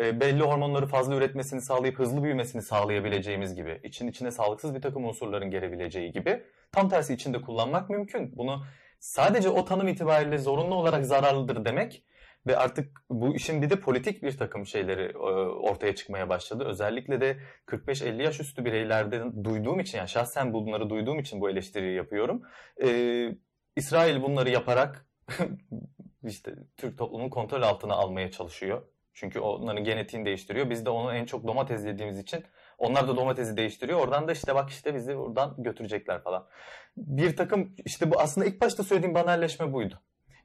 C: e, belli hormonları fazla üretmesini sağlayıp hızlı büyümesini sağlayabileceğimiz gibi, için içine sağlıksız bir takım unsurların gelebileceği gibi tam tersi içinde kullanmak mümkün. Bunu sadece o tanım itibariyle zorunlu olarak zararlıdır demek ve artık bu işin bir de politik bir takım şeyleri e, ortaya çıkmaya başladı. Özellikle de 45-50 yaş üstü bireylerden duyduğum için yani şahsen bunları duyduğum için bu eleştiriyi yapıyorum. Ee, İsrail bunları yaparak işte Türk toplumunun kontrol altına almaya çalışıyor. Çünkü onların genetiğini değiştiriyor. Biz de onu en çok domates yediğimiz için onlar da domatesi değiştiriyor. Oradan da işte bak işte bizi buradan götürecekler falan. Bir takım işte bu aslında ilk başta söylediğim banalleşme buydu.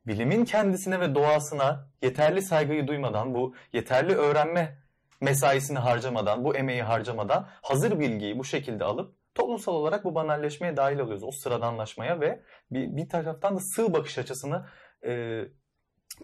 C: Bilimin kendisine ve doğasına yeterli saygıyı duymadan, bu yeterli öğrenme mesaisini harcamadan, bu emeği harcamadan hazır bilgiyi bu şekilde alıp toplumsal olarak bu banalleşmeye dahil oluyoruz. O sıradanlaşmaya ve bir, bir taraftan da sığ bakış açısını e,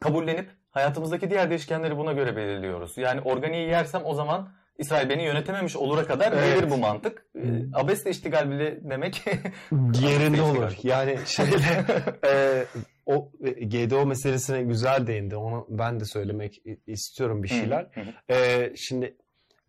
C: kabullenip hayatımızdaki diğer değişkenleri buna göre belirliyoruz. Yani organiği yersem o zaman İsrail beni yönetememiş olura kadar evet. gelir bu mantık. E, abesle iştigal bile demek
B: yerinde olur. Yani şeyle e, o GDO meselesine güzel değindi. Onu ben de söylemek istiyorum bir şeyler. e, şimdi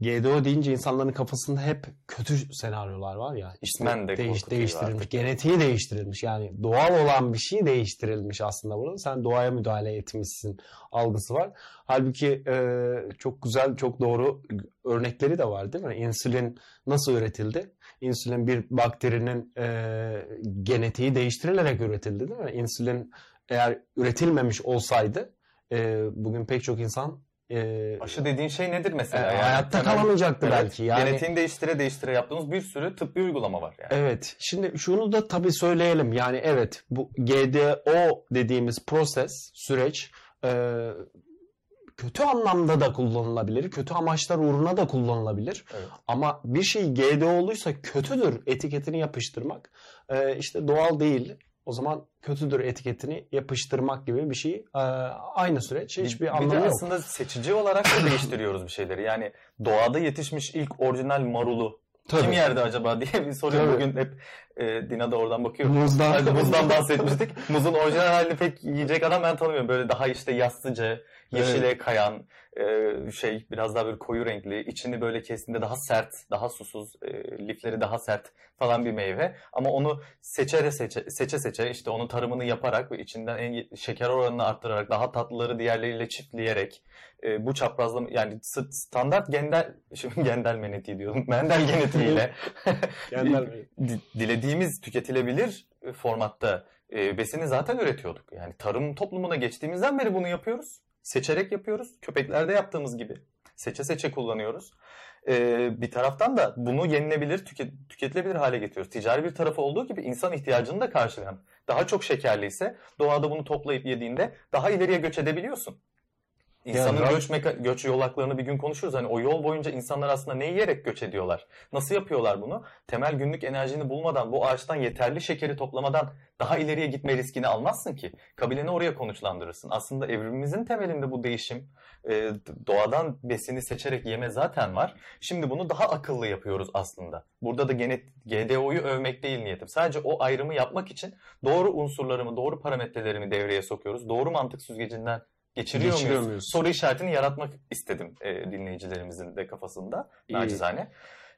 B: GDO deyince insanların kafasında hep kötü senaryolar var ya.
C: İsmen de
B: değiş, değiştirilmiş, artık. genetiği değiştirilmiş. Yani doğal olan bir şey değiştirilmiş aslında burada. Sen doğaya müdahale etmişsin algısı var. Halbuki e, çok güzel, çok doğru örnekleri de var değil mi? İnsülin nasıl üretildi? İnsülin bir bakterinin e, genetiği değiştirilerek üretildi değil mi? İnsülin eğer üretilmemiş olsaydı e, bugün pek çok insan
C: e, aşı dediğin şey nedir mesela?
B: E, yani hayatta temel, kalamayacaktı evet, belki.
C: Yani, genetiğini değiştire değiştire yaptığımız bir sürü tıbbi uygulama var yani.
B: Evet. Şimdi şunu da tabii söyleyelim. Yani evet bu GDO dediğimiz proses, süreç e, kötü anlamda da kullanılabilir. Kötü amaçlar uğruna da kullanılabilir. Evet. Ama bir şey GDO oluysa kötüdür etiketini yapıştırmak e, işte doğal değil o zaman kötüdür etiketini yapıştırmak gibi bir şey. Ee, aynı süreç. Hiçbir bir, anlamı
C: bir
B: de yok.
C: aslında seçici olarak da değiştiriyoruz bir şeyleri. Yani doğada yetişmiş ilk orijinal marulu Tabii. Kim yerdi acaba diye bir soruyor bugün hep e, Dina da oradan bakıyor.
B: Muzdan.
C: Hadi muzdan bahsetmiştik. Muzun orijinal halini pek yiyecek adam ben tanımıyorum. Böyle daha işte yastıcı, yeşile evet. kayan, e, şey biraz daha böyle koyu renkli, içini böyle kestiğinde daha sert, daha susuz, e, lifleri daha sert falan bir meyve. Ama onu seçere seçe, seçe seçe işte onun tarımını yaparak ve içinden en şeker oranını arttırarak daha tatlıları diğerleriyle çiftleyerek e, bu çaprazlama yani standart gendel şimdi gendel meneti diyorum. Mendel genetiğiyle dilediğimiz tüketilebilir formatta e, besini zaten üretiyorduk. Yani tarım toplumuna geçtiğimizden beri bunu yapıyoruz. Seçerek yapıyoruz. Köpeklerde yaptığımız gibi. Seçe seçe kullanıyoruz. Ee, bir taraftan da bunu yenilebilir, tüket, tüketilebilir hale getiriyoruz. Ticari bir tarafı olduğu gibi insan ihtiyacını da karşılayan. Daha çok şekerliyse doğada bunu toplayıp yediğinde daha ileriye göç edebiliyorsun. İnsanın yani, göç, meka- göç yolaklarını bir gün konuşuruz. Hani o yol boyunca insanlar aslında ne yiyerek göç ediyorlar? Nasıl yapıyorlar bunu? Temel günlük enerjini bulmadan, bu ağaçtan yeterli şekeri toplamadan daha ileriye gitme riskini almazsın ki. Kabileni oraya konuşlandırırsın. Aslında evrimimizin temelinde bu değişim, e, doğadan besini seçerek yeme zaten var. Şimdi bunu daha akıllı yapıyoruz aslında. Burada da gene GDO'yu övmek değil niyetim. Sadece o ayrımı yapmak için doğru unsurlarımı, doğru parametrelerimi devreye sokuyoruz. Doğru mantık süzgecinden geçiriyor, geçiriyor muyuz? muyuz? Soru işaretini yaratmak istedim e, dinleyicilerimizin de kafasında nacizane.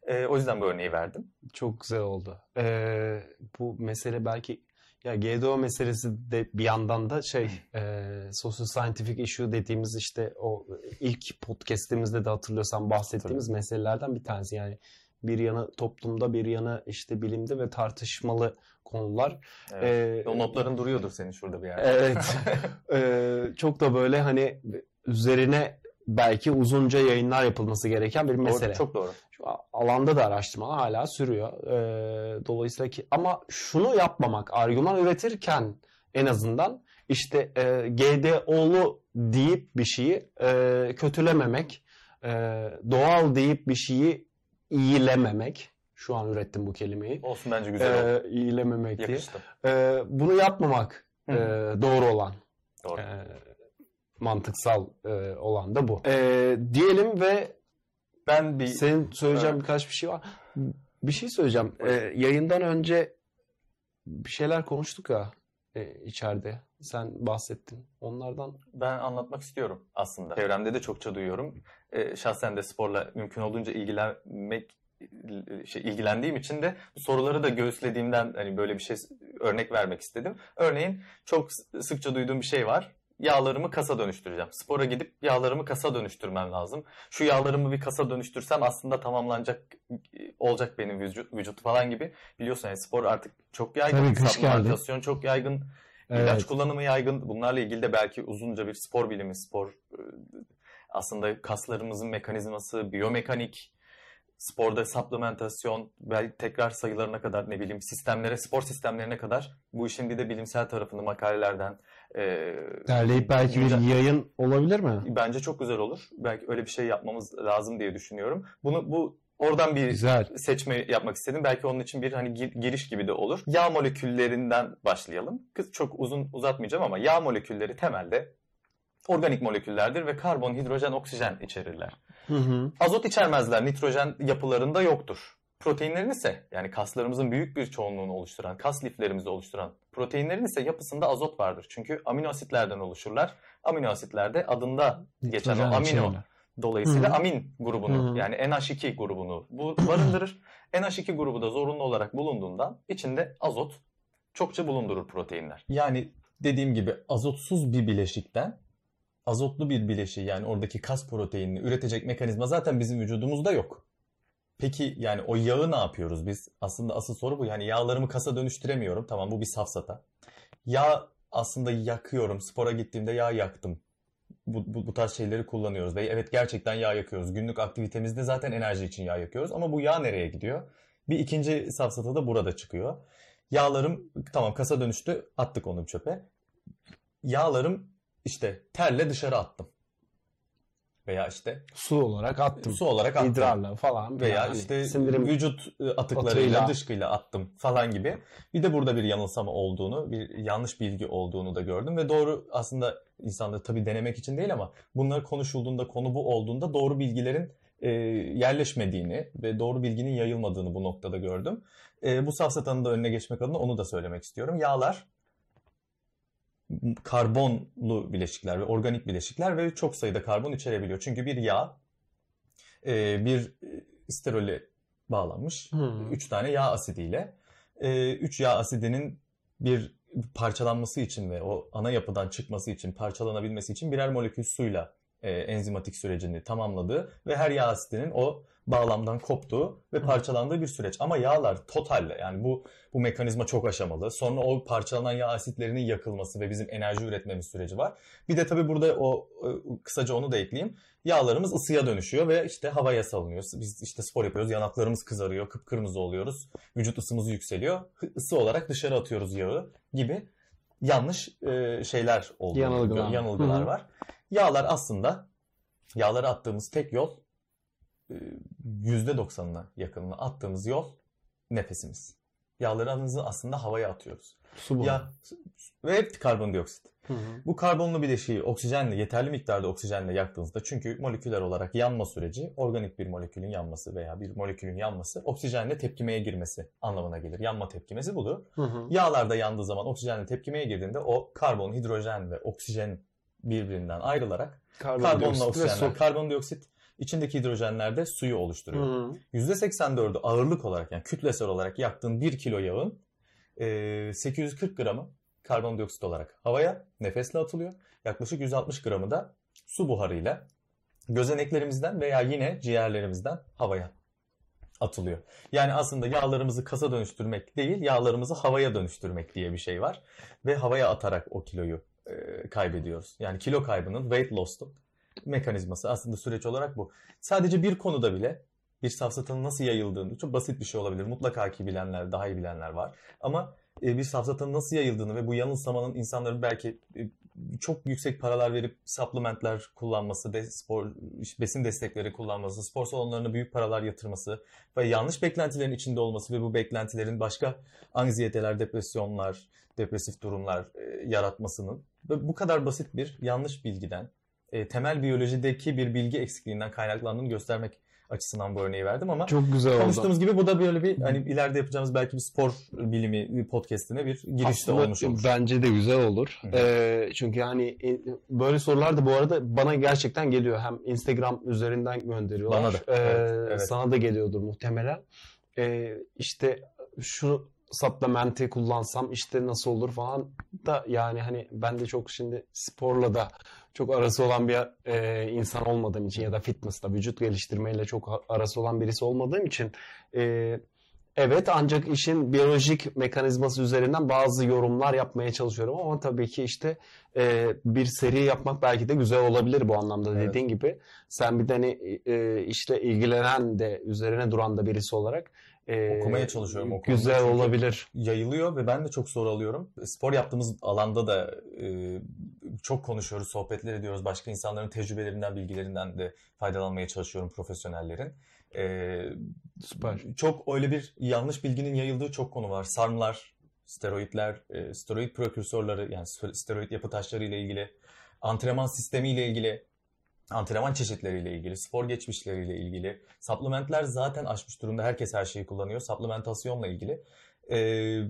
C: E, o yüzden bu örneği verdim.
B: Çok güzel oldu. Ee, bu mesele belki ya GDO meselesi de bir yandan da şey e, social scientific issue dediğimiz işte o ilk podcast'imizde de hatırlıyorsan bahsettiğimiz Tabii. meselelerden bir tanesi. Yani bir yanı toplumda bir yanı işte bilimde ve tartışmalı konular.
C: Evet. Ee, o notların duruyordur senin şurada bir yerde.
B: Evet. ee, çok da böyle hani üzerine belki uzunca yayınlar yapılması gereken bir mesele.
C: Doğru, çok doğru.
B: Şu alanda da araştırmalar hala sürüyor. Ee, dolayısıyla ki ama şunu yapmamak, argüman üretirken en azından işte e, GDO'lu deyip bir şeyi e, kötülememek, e, doğal deyip bir şeyi iyilememek. Şu an ürettim bu kelimeyi.
C: Olsun bence güzel
B: oldu. İyilememek diye. E, bunu yapmamak e, doğru olan.
C: Doğru. E,
B: mantıksal e, olan da bu. E, diyelim ve ben bir senin söyleyeceğim evet. birkaç bir şey var. Bir şey söyleyeceğim. E, yayından önce bir şeyler konuştuk ya e, içeride. Sen bahsettin. Onlardan
C: ben anlatmak istiyorum aslında. Çevremde de çokça duyuyorum. E, şahsen de sporla mümkün olduğunca ilgilenmek şey ilgilendiğim için de soruları da göğüslediğimden hani böyle bir şey örnek vermek istedim. Örneğin çok sıkça duyduğum bir şey var. Yağlarımı kasa dönüştüreceğim. Spora gidip yağlarımı kasa dönüştürmem lazım. Şu yağlarımı bir kasa dönüştürsem aslında tamamlanacak olacak benim vücut, vücut falan gibi. Biliyorsun yani spor artık çok yaygın.
A: Tabii,
C: Supplementasyon çok yaygın.
A: Evet.
C: İlaç kullanımı yaygın. Bunlarla ilgili de belki uzunca bir spor bilimi, spor e, aslında kaslarımızın mekanizması, biyomekanik, sporda supplementasyon, belki tekrar sayılarına kadar ne bileyim sistemlere, spor sistemlerine kadar bu işin bir de bilimsel tarafını makalelerden e,
A: Derleyip belki bir yayın olabilir mi?
C: bence çok güzel olur. Belki öyle bir şey yapmamız lazım diye düşünüyorum. Bunu bu oradan bir
A: Güzel.
C: seçme yapmak istedim. Belki onun için bir hani gir- giriş gibi de olur. Yağ moleküllerinden başlayalım. Kız çok uzun uzatmayacağım ama yağ molekülleri temelde organik moleküllerdir ve karbon, hidrojen, oksijen içerirler.
A: Hı hı.
C: Azot içermezler. Nitrojen yapılarında yoktur. Proteinlerin ise yani kaslarımızın büyük bir çoğunluğunu oluşturan, kas liflerimizi oluşturan proteinlerin ise yapısında azot vardır. Çünkü amino asitlerden oluşurlar. Amino asitlerde adında geçen o amino. Dolayısıyla
A: Hı hı.
C: amin grubunu
A: Hı hı.
C: yani NH2 grubunu bu barındırır. NH2 grubu da zorunlu olarak bulunduğundan içinde azot çokça bulundurur proteinler. Yani dediğim gibi azotsuz bir bileşikten azotlu bir bileşiği yani oradaki kas proteinini üretecek mekanizma zaten bizim vücudumuzda yok. Peki yani o yağı ne yapıyoruz biz? Aslında asıl soru bu. Yani yağlarımı kasa dönüştüremiyorum. Tamam bu bir safsata. Yağ aslında yakıyorum. Spora gittiğimde yağ yaktım. Bu, bu, bu tarz şeyleri kullanıyoruz. Ve evet gerçekten yağ yakıyoruz. Günlük aktivitemizde zaten enerji için yağ yakıyoruz. Ama bu yağ nereye gidiyor? Bir ikinci safsata da burada çıkıyor. Yağlarım tamam kasa dönüştü attık onu çöpe. Yağlarım işte terle dışarı attım. Veya işte
A: Su olarak attım.
C: su olarak attım.
A: İdrarla falan.
C: Veya
A: Yani
C: işte
A: sindirim
C: vücut e, atıklarıyla,
A: Atığıyla.
C: dışkıyla attım falan gibi. Bir de burada bir yanılsama olduğunu, bir yanlış bilgi olduğunu da gördüm ve doğru aslında insanları tabii denemek için değil ama bunlar konuşulduğunda, konu bu olduğunda doğru bilgilerin e, yerleşmediğini ve doğru bilginin yayılmadığını bu noktada gördüm. E, bu safsatanın da önüne geçmek adına onu da söylemek istiyorum. Yağlar karbonlu bileşikler ve organik bileşikler ve çok sayıda karbon içerebiliyor. Çünkü bir yağ e, bir e, sterole bağlanmış.
A: Hı.
C: 3 tane yağ asidiyle. 3 yağ asidinin bir parçalanması için ve o ana yapıdan çıkması için, parçalanabilmesi için birer molekül suyla e, enzimatik sürecini tamamladığı ve her yağ asidinin o bağlamdan koptuğu ve parçalandığı bir süreç. Ama yağlar totalle yani bu bu mekanizma çok aşamalı. Sonra o parçalanan yağ asitlerinin yakılması ve bizim enerji üretmemiz süreci var. Bir de tabii burada o e, kısaca onu da ekleyeyim. Yağlarımız ısıya dönüşüyor ve işte havaya salınıyor. Biz işte spor yapıyoruz, yanaklarımız kızarıyor, kıpkırmızı oluyoruz. Vücut ısımız yükseliyor. Isı olarak dışarı atıyoruz yağı gibi yanlış e, şeyler olduğunu,
A: Yanılgılar.
C: yanılgılar var. Yağlar aslında yağları attığımız tek yol e, %90'ına yakınına attığımız yol nefesimiz. Yağlarımızı aslında havaya atıyoruz.
A: Su bu.
C: Ya ve karbondioksit.
A: Hı hı.
C: Bu karbonlu bileşiği oksijenle yeterli miktarda oksijenle yaktığınızda çünkü moleküler olarak yanma süreci organik bir molekülün yanması veya bir molekülün yanması oksijenle tepkimeye girmesi anlamına gelir. Yanma tepkimesi budur.
A: Hı hı.
C: Yağlarda yandığı zaman oksijenle tepkimeye girdiğinde o karbon, hidrojen ve oksijen birbirinden ayrılarak karbonla oksijenler, karbondioksit içindeki hidrojenler de suyu oluşturuyor.
A: hı.
C: %84'ü ağırlık olarak yani kütlesel olarak yaktığın 1 kilo yağın e, 840 gramı karbondioksit olarak havaya nefesle atılıyor. Yaklaşık 160 gramı da su buharıyla gözeneklerimizden veya yine ciğerlerimizden havaya atılıyor. Yani aslında yağlarımızı kasa dönüştürmek değil, yağlarımızı havaya dönüştürmek diye bir şey var. Ve havaya atarak o kiloyu e, kaybediyoruz. Yani kilo kaybının, weight loss'un mekanizması aslında süreç olarak bu. Sadece bir konuda bile bir safsatanın nasıl yayıldığını çok basit bir şey olabilir. Mutlaka ki bilenler, daha iyi bilenler var. Ama e, bir safsatanın nasıl yayıldığını ve bu yanılsamanın insanların belki e, çok yüksek paralar verip supplementler kullanması, spor besin destekleri kullanması, spor salonlarına büyük paralar yatırması ve yanlış beklentilerin içinde olması ve bu beklentilerin başka anksiyeteler, depresyonlar, depresif durumlar e, yaratmasının ve bu kadar basit bir yanlış bilgiden, e, temel biyolojideki bir bilgi eksikliğinden kaynaklandığını göstermek açısından bu örneği verdim ama
A: Çok güzel oldu.
C: konuştuğumuz gibi bu da böyle bir hani ileride yapacağımız belki bir spor bilimi podcast'ine bir girişte
A: Aslında
C: olmuş olur.
A: Bence de güzel olur.
C: Hı.
A: Ee, çünkü hani böyle sorular da bu arada bana gerçekten geliyor. Hem Instagram üzerinden gönderiyorlar.
C: Bana da.
A: Ee,
C: Evet, evet.
A: Sana da geliyordur muhtemelen. Ee, işte şu
B: supplement'i kullansam işte nasıl olur falan da yani hani ben de çok şimdi sporla da çok arası olan bir e, insan olmadığım için ya da fitness'la vücut geliştirmeyle çok arası olan birisi olmadığım için e, Evet ancak işin biyolojik mekanizması üzerinden bazı yorumlar yapmaya çalışıyorum ama tabii ki işte e, bir seri yapmak belki de güzel olabilir bu anlamda evet. dediğin gibi. Sen bir de hani e, işle ilgilenen de üzerine duran da birisi olarak
C: e, okumaya çalışıyorum.
B: O güzel olabilir.
C: Yayılıyor ve ben de çok soru alıyorum. Spor yaptığımız alanda da e, çok konuşuyoruz, sohbetler ediyoruz. Başka insanların tecrübelerinden, bilgilerinden de faydalanmaya çalışıyorum profesyonellerin. Ee, Süper. Çok öyle bir yanlış bilginin yayıldığı çok konu var. Sarmlar, steroidler, e, steroid prekürsörleri yani steroid yapı taşları ile ilgili, antrenman sistemi ile ilgili, antrenman çeşitleriyle ilgili, spor geçmişleriyle ilgili. Supplementler zaten aşmış durumda. Herkes her şeyi kullanıyor. Supplementasyonla ilgili. Ee,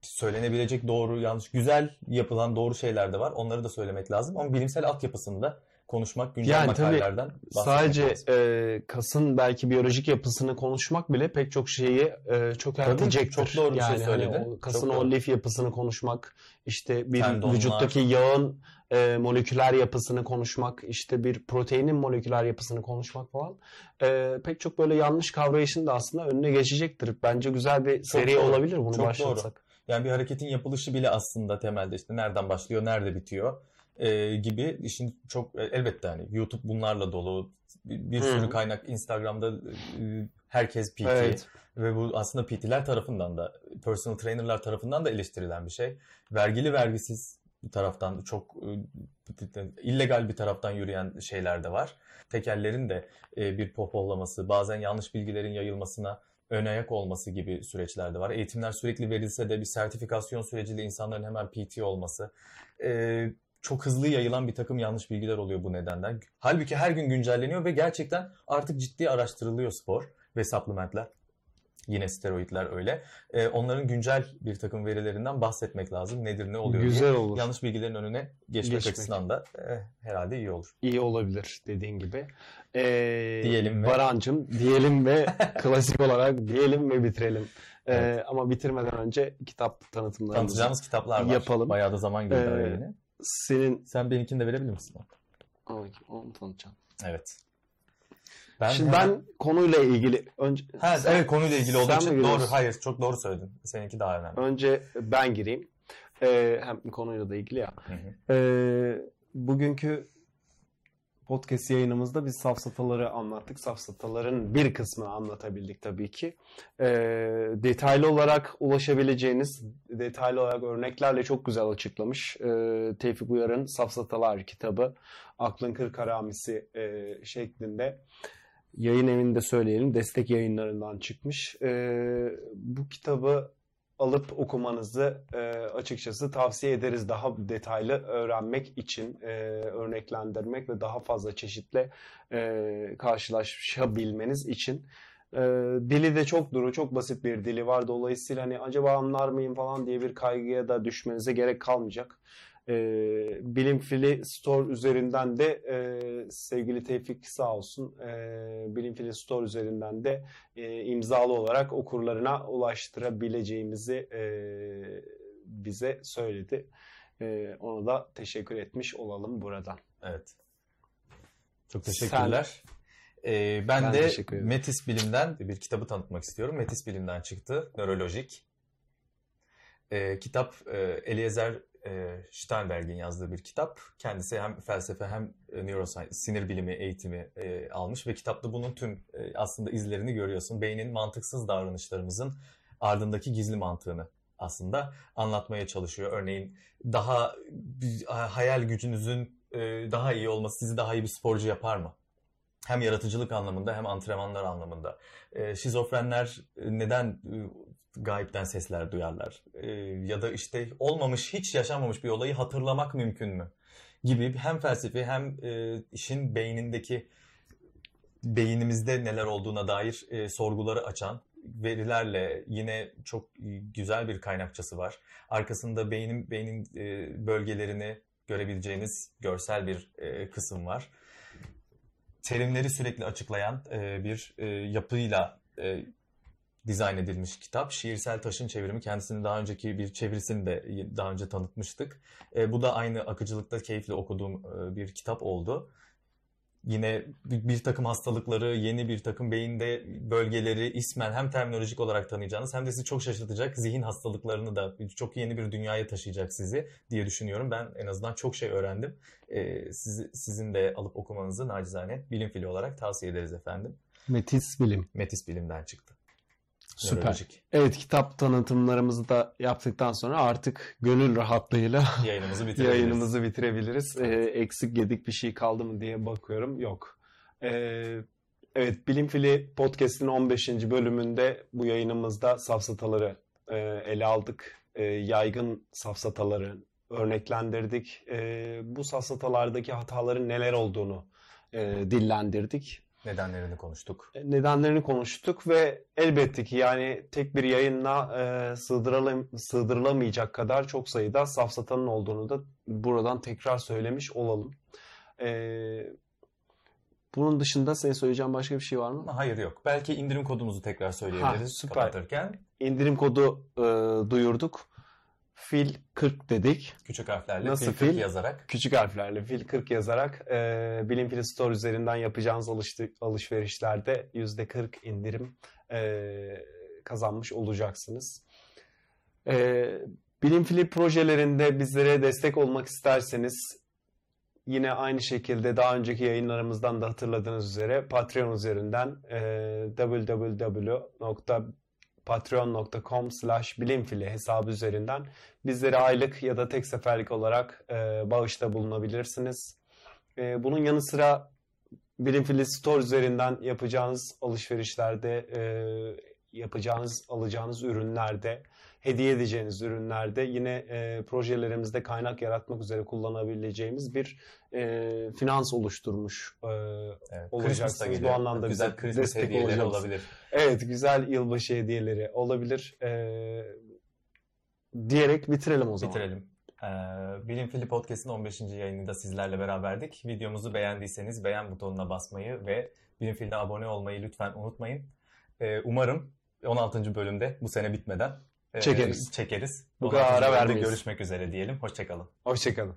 C: söylenebilecek doğru, yanlış, güzel yapılan doğru şeyler de var. Onları da söylemek lazım. Ama bilimsel altyapısında konuşmak, güncel yani makalelerden
B: sadece e, kasın belki biyolojik yapısını konuşmak bile pek çok şeyi e, çökertecektir.
C: Çok doğru bir
B: yani
C: şey söyledi.
B: Hani o kasın çok o lif yapısını konuşmak, işte bir Tendonlar. vücuttaki yağın e, moleküler yapısını konuşmak, işte bir proteinin moleküler yapısını konuşmak falan e, pek çok böyle yanlış kavrayışın da aslında önüne geçecektir. Bence güzel bir seri çok olabilir bunu çok başlatsak. Doğru.
C: Yani bir hareketin yapılışı bile aslında temelde işte nereden başlıyor, nerede bitiyor e, gibi işin çok e, elbette hani YouTube bunlarla dolu bir, bir sürü kaynak Instagram'da e, herkes PT evet. ve bu aslında PT'ler tarafından da personal trainer'lar tarafından da eleştirilen bir şey. Vergili vergisiz bir taraftan çok e, illegal bir taraftan yürüyen şeyler de var. Tekellerin de e, bir popollaması, bazen yanlış bilgilerin yayılmasına ön ayak olması gibi süreçler de var. Eğitimler sürekli verilse de bir sertifikasyon süreciyle insanların hemen PT olması. E, çok hızlı yayılan bir takım yanlış bilgiler oluyor bu nedenden. Halbuki her gün güncelleniyor ve gerçekten artık ciddi araştırılıyor spor ve supplementler. Yine steroidler öyle. Ee, onların güncel bir takım verilerinden bahsetmek lazım. Nedir ne oluyor
B: Güzel
C: diye.
B: olur.
C: Yanlış bilgilerin önüne geçmek, geçmek. açısından da eh, herhalde iyi olur.
B: İyi olabilir dediğin gibi.
C: Ee, diyelim ve...
B: Barancım diyelim ve klasik olarak diyelim ve bitirelim. Ee, evet. Ama bitirmeden önce kitap tanıtımlarımızı
C: Tanıtacağımız kitaplar var. Yapalım. Bayağı da zaman girdi ee,
B: senin...
C: Sen benimkini de verebilir misin?
B: Ay, onu tanıtacağım.
C: Evet.
B: Ben Şimdi hemen... ben konuyla ilgili önce
C: ha, sen, evet konuyla ilgili olduğu için doğru hayır çok doğru söyledin. Seninki daha önemli.
B: Önce ben gireyim. Ee, hem konuyla da ilgili ya. Hı hı. Ee, bugünkü podcast yayınımızda biz safsataları anlattık. Safsataların bir kısmını anlatabildik tabii ki. E, detaylı olarak ulaşabileceğiniz, detaylı olarak örneklerle çok güzel açıklamış. E, Tevfik Uyar'ın Safsatalar kitabı Aklın Kırk Haramisi e, şeklinde yayın evinde söyleyelim. Destek yayınlarından çıkmış. E, bu kitabı alıp okumanızı e, açıkçası tavsiye ederiz. Daha detaylı öğrenmek için, e, örneklendirmek ve daha fazla çeşitle e, karşılaşabilmeniz için. E, dili de çok duru, çok basit bir dili var. Dolayısıyla hani acaba anlar mıyım falan diye bir kaygıya da düşmenize gerek kalmayacak. E, Bilim Fili Store üzerinden de e, sevgili Tevfik sağ olsun e, Bilim Fili Store üzerinden de e, imzalı olarak okurlarına ulaştırabileceğimizi e, bize söyledi. E, ona da teşekkür etmiş olalım buradan.
C: Evet. Çok teşekkürler. Sen, ee, ben, ben de Metis Bilim'den bir kitabı tanıtmak istiyorum. Metis Bilim'den çıktı. Nörolojik. Ee, kitap e, Eliezer e, Steinberg'in yazdığı bir kitap. Kendisi hem felsefe hem e, neuroscience, sinir bilimi eğitimi e, almış ve kitapta bunun tüm e, aslında izlerini görüyorsun. Beynin mantıksız davranışlarımızın ardındaki gizli mantığını aslında anlatmaya çalışıyor. Örneğin daha hayal gücünüzün e, daha iyi olması sizi daha iyi bir sporcu yapar mı? Hem yaratıcılık anlamında hem antrenmanlar anlamında. E, şizofrenler neden e, gayipten sesler duyarlar. E, ya da işte olmamış, hiç yaşanmamış bir olayı hatırlamak mümkün mü? Gibi hem felsefi hem e, işin beynindeki beynimizde neler olduğuna dair e, sorguları açan verilerle yine çok güzel bir kaynakçası var. Arkasında beynin beynin e, bölgelerini görebileceğiniz görsel bir e, kısım var. Terimleri sürekli açıklayan e, bir e, yapıyla e, dizayn edilmiş kitap. Şiirsel Taşın çevirimi. Kendisini daha önceki bir çevirisini de daha önce tanıtmıştık. E, bu da aynı akıcılıkta keyifle okuduğum e, bir kitap oldu. Yine bir, bir takım hastalıkları, yeni bir takım beyinde bölgeleri ismen hem terminolojik olarak tanıyacağınız hem de sizi çok şaşırtacak zihin hastalıklarını da çok yeni bir dünyaya taşıyacak sizi diye düşünüyorum. Ben en azından çok şey öğrendim. E, sizi, sizin de alıp okumanızı nacizane bilim fili olarak tavsiye ederiz efendim.
B: Metis bilim.
C: Metis bilimden çıktı.
B: Süper. Evet kitap tanıtımlarımızı da yaptıktan sonra artık gönül rahatlığıyla
C: Yayınımızı bitirebiliriz.
B: yayınımızı bitirebiliriz. Ee, eksik yedik bir şey kaldı mı diye bakıyorum. Yok. Ee, evet Bilim Fili Podcast'in 15. bölümünde bu yayınımızda safsataları e, ele aldık. E, yaygın safsataları örneklendirdik. E, bu safsatalardaki hataların neler olduğunu e, dillendirdik.
C: Nedenlerini konuştuk.
B: nedenlerini konuştuk ve elbette ki yani tek bir yayınla e, sığdırılam sığdırılamayacak kadar çok sayıda safsatanın olduğunu da buradan tekrar söylemiş olalım. E, bunun dışında senin söyleyeceğin başka bir şey var mı?
C: Hayır yok. Belki indirim kodumuzu tekrar söyleyebiliriz
B: Ha, süper.
C: kapatırken.
B: İndirim kodu e, duyurduk. Fil 40 dedik.
C: Küçük harflerle
B: Nasıl
C: fil 40
B: fil?
C: yazarak.
B: Küçük harflerle fil 40 yazarak e, Bilim Fili Store üzerinden yapacağınız alıştı, alışverişlerde %40 indirim e, kazanmış olacaksınız. E, Bilim Fili projelerinde bizlere destek olmak isterseniz yine aynı şekilde daha önceki yayınlarımızdan da hatırladığınız üzere Patreon üzerinden e, www.patreon.com slash bilimfili hesabı üzerinden bizlere aylık ya da tek seferlik olarak e, bağışta bulunabilirsiniz. E, bunun yanı sıra Bilimfili Store üzerinden yapacağınız alışverişlerde, e, yapacağınız, alacağınız ürünlerde, hediye edeceğiniz ürünlerde yine e, projelerimizde kaynak yaratmak üzere kullanabileceğimiz bir e, finans oluşturmuş e,
C: Evet,
B: olacaksınız. Bu anlamda
C: Güzel Christmas hediyeleri
B: olacağız.
C: olabilir.
B: Evet, güzel yılbaşı hediyeleri olabilir. Ee, diyerek bitirelim o zaman.
C: Bitirelim. Ee, Bilim Fili Podcast'ın 15. yayınında sizlerle beraberdik. Videomuzu beğendiyseniz beğen butonuna basmayı ve Bilim Fili'ne abone olmayı lütfen unutmayın. Ee, umarım 16. bölümde bu sene bitmeden e,
B: Çekeriz.
C: çekeriz.
B: Bu kadar
C: 16.
B: ara vermeyiz.
C: Görüşmek üzere diyelim. Hoşçakalın.
B: Hoşçakalın.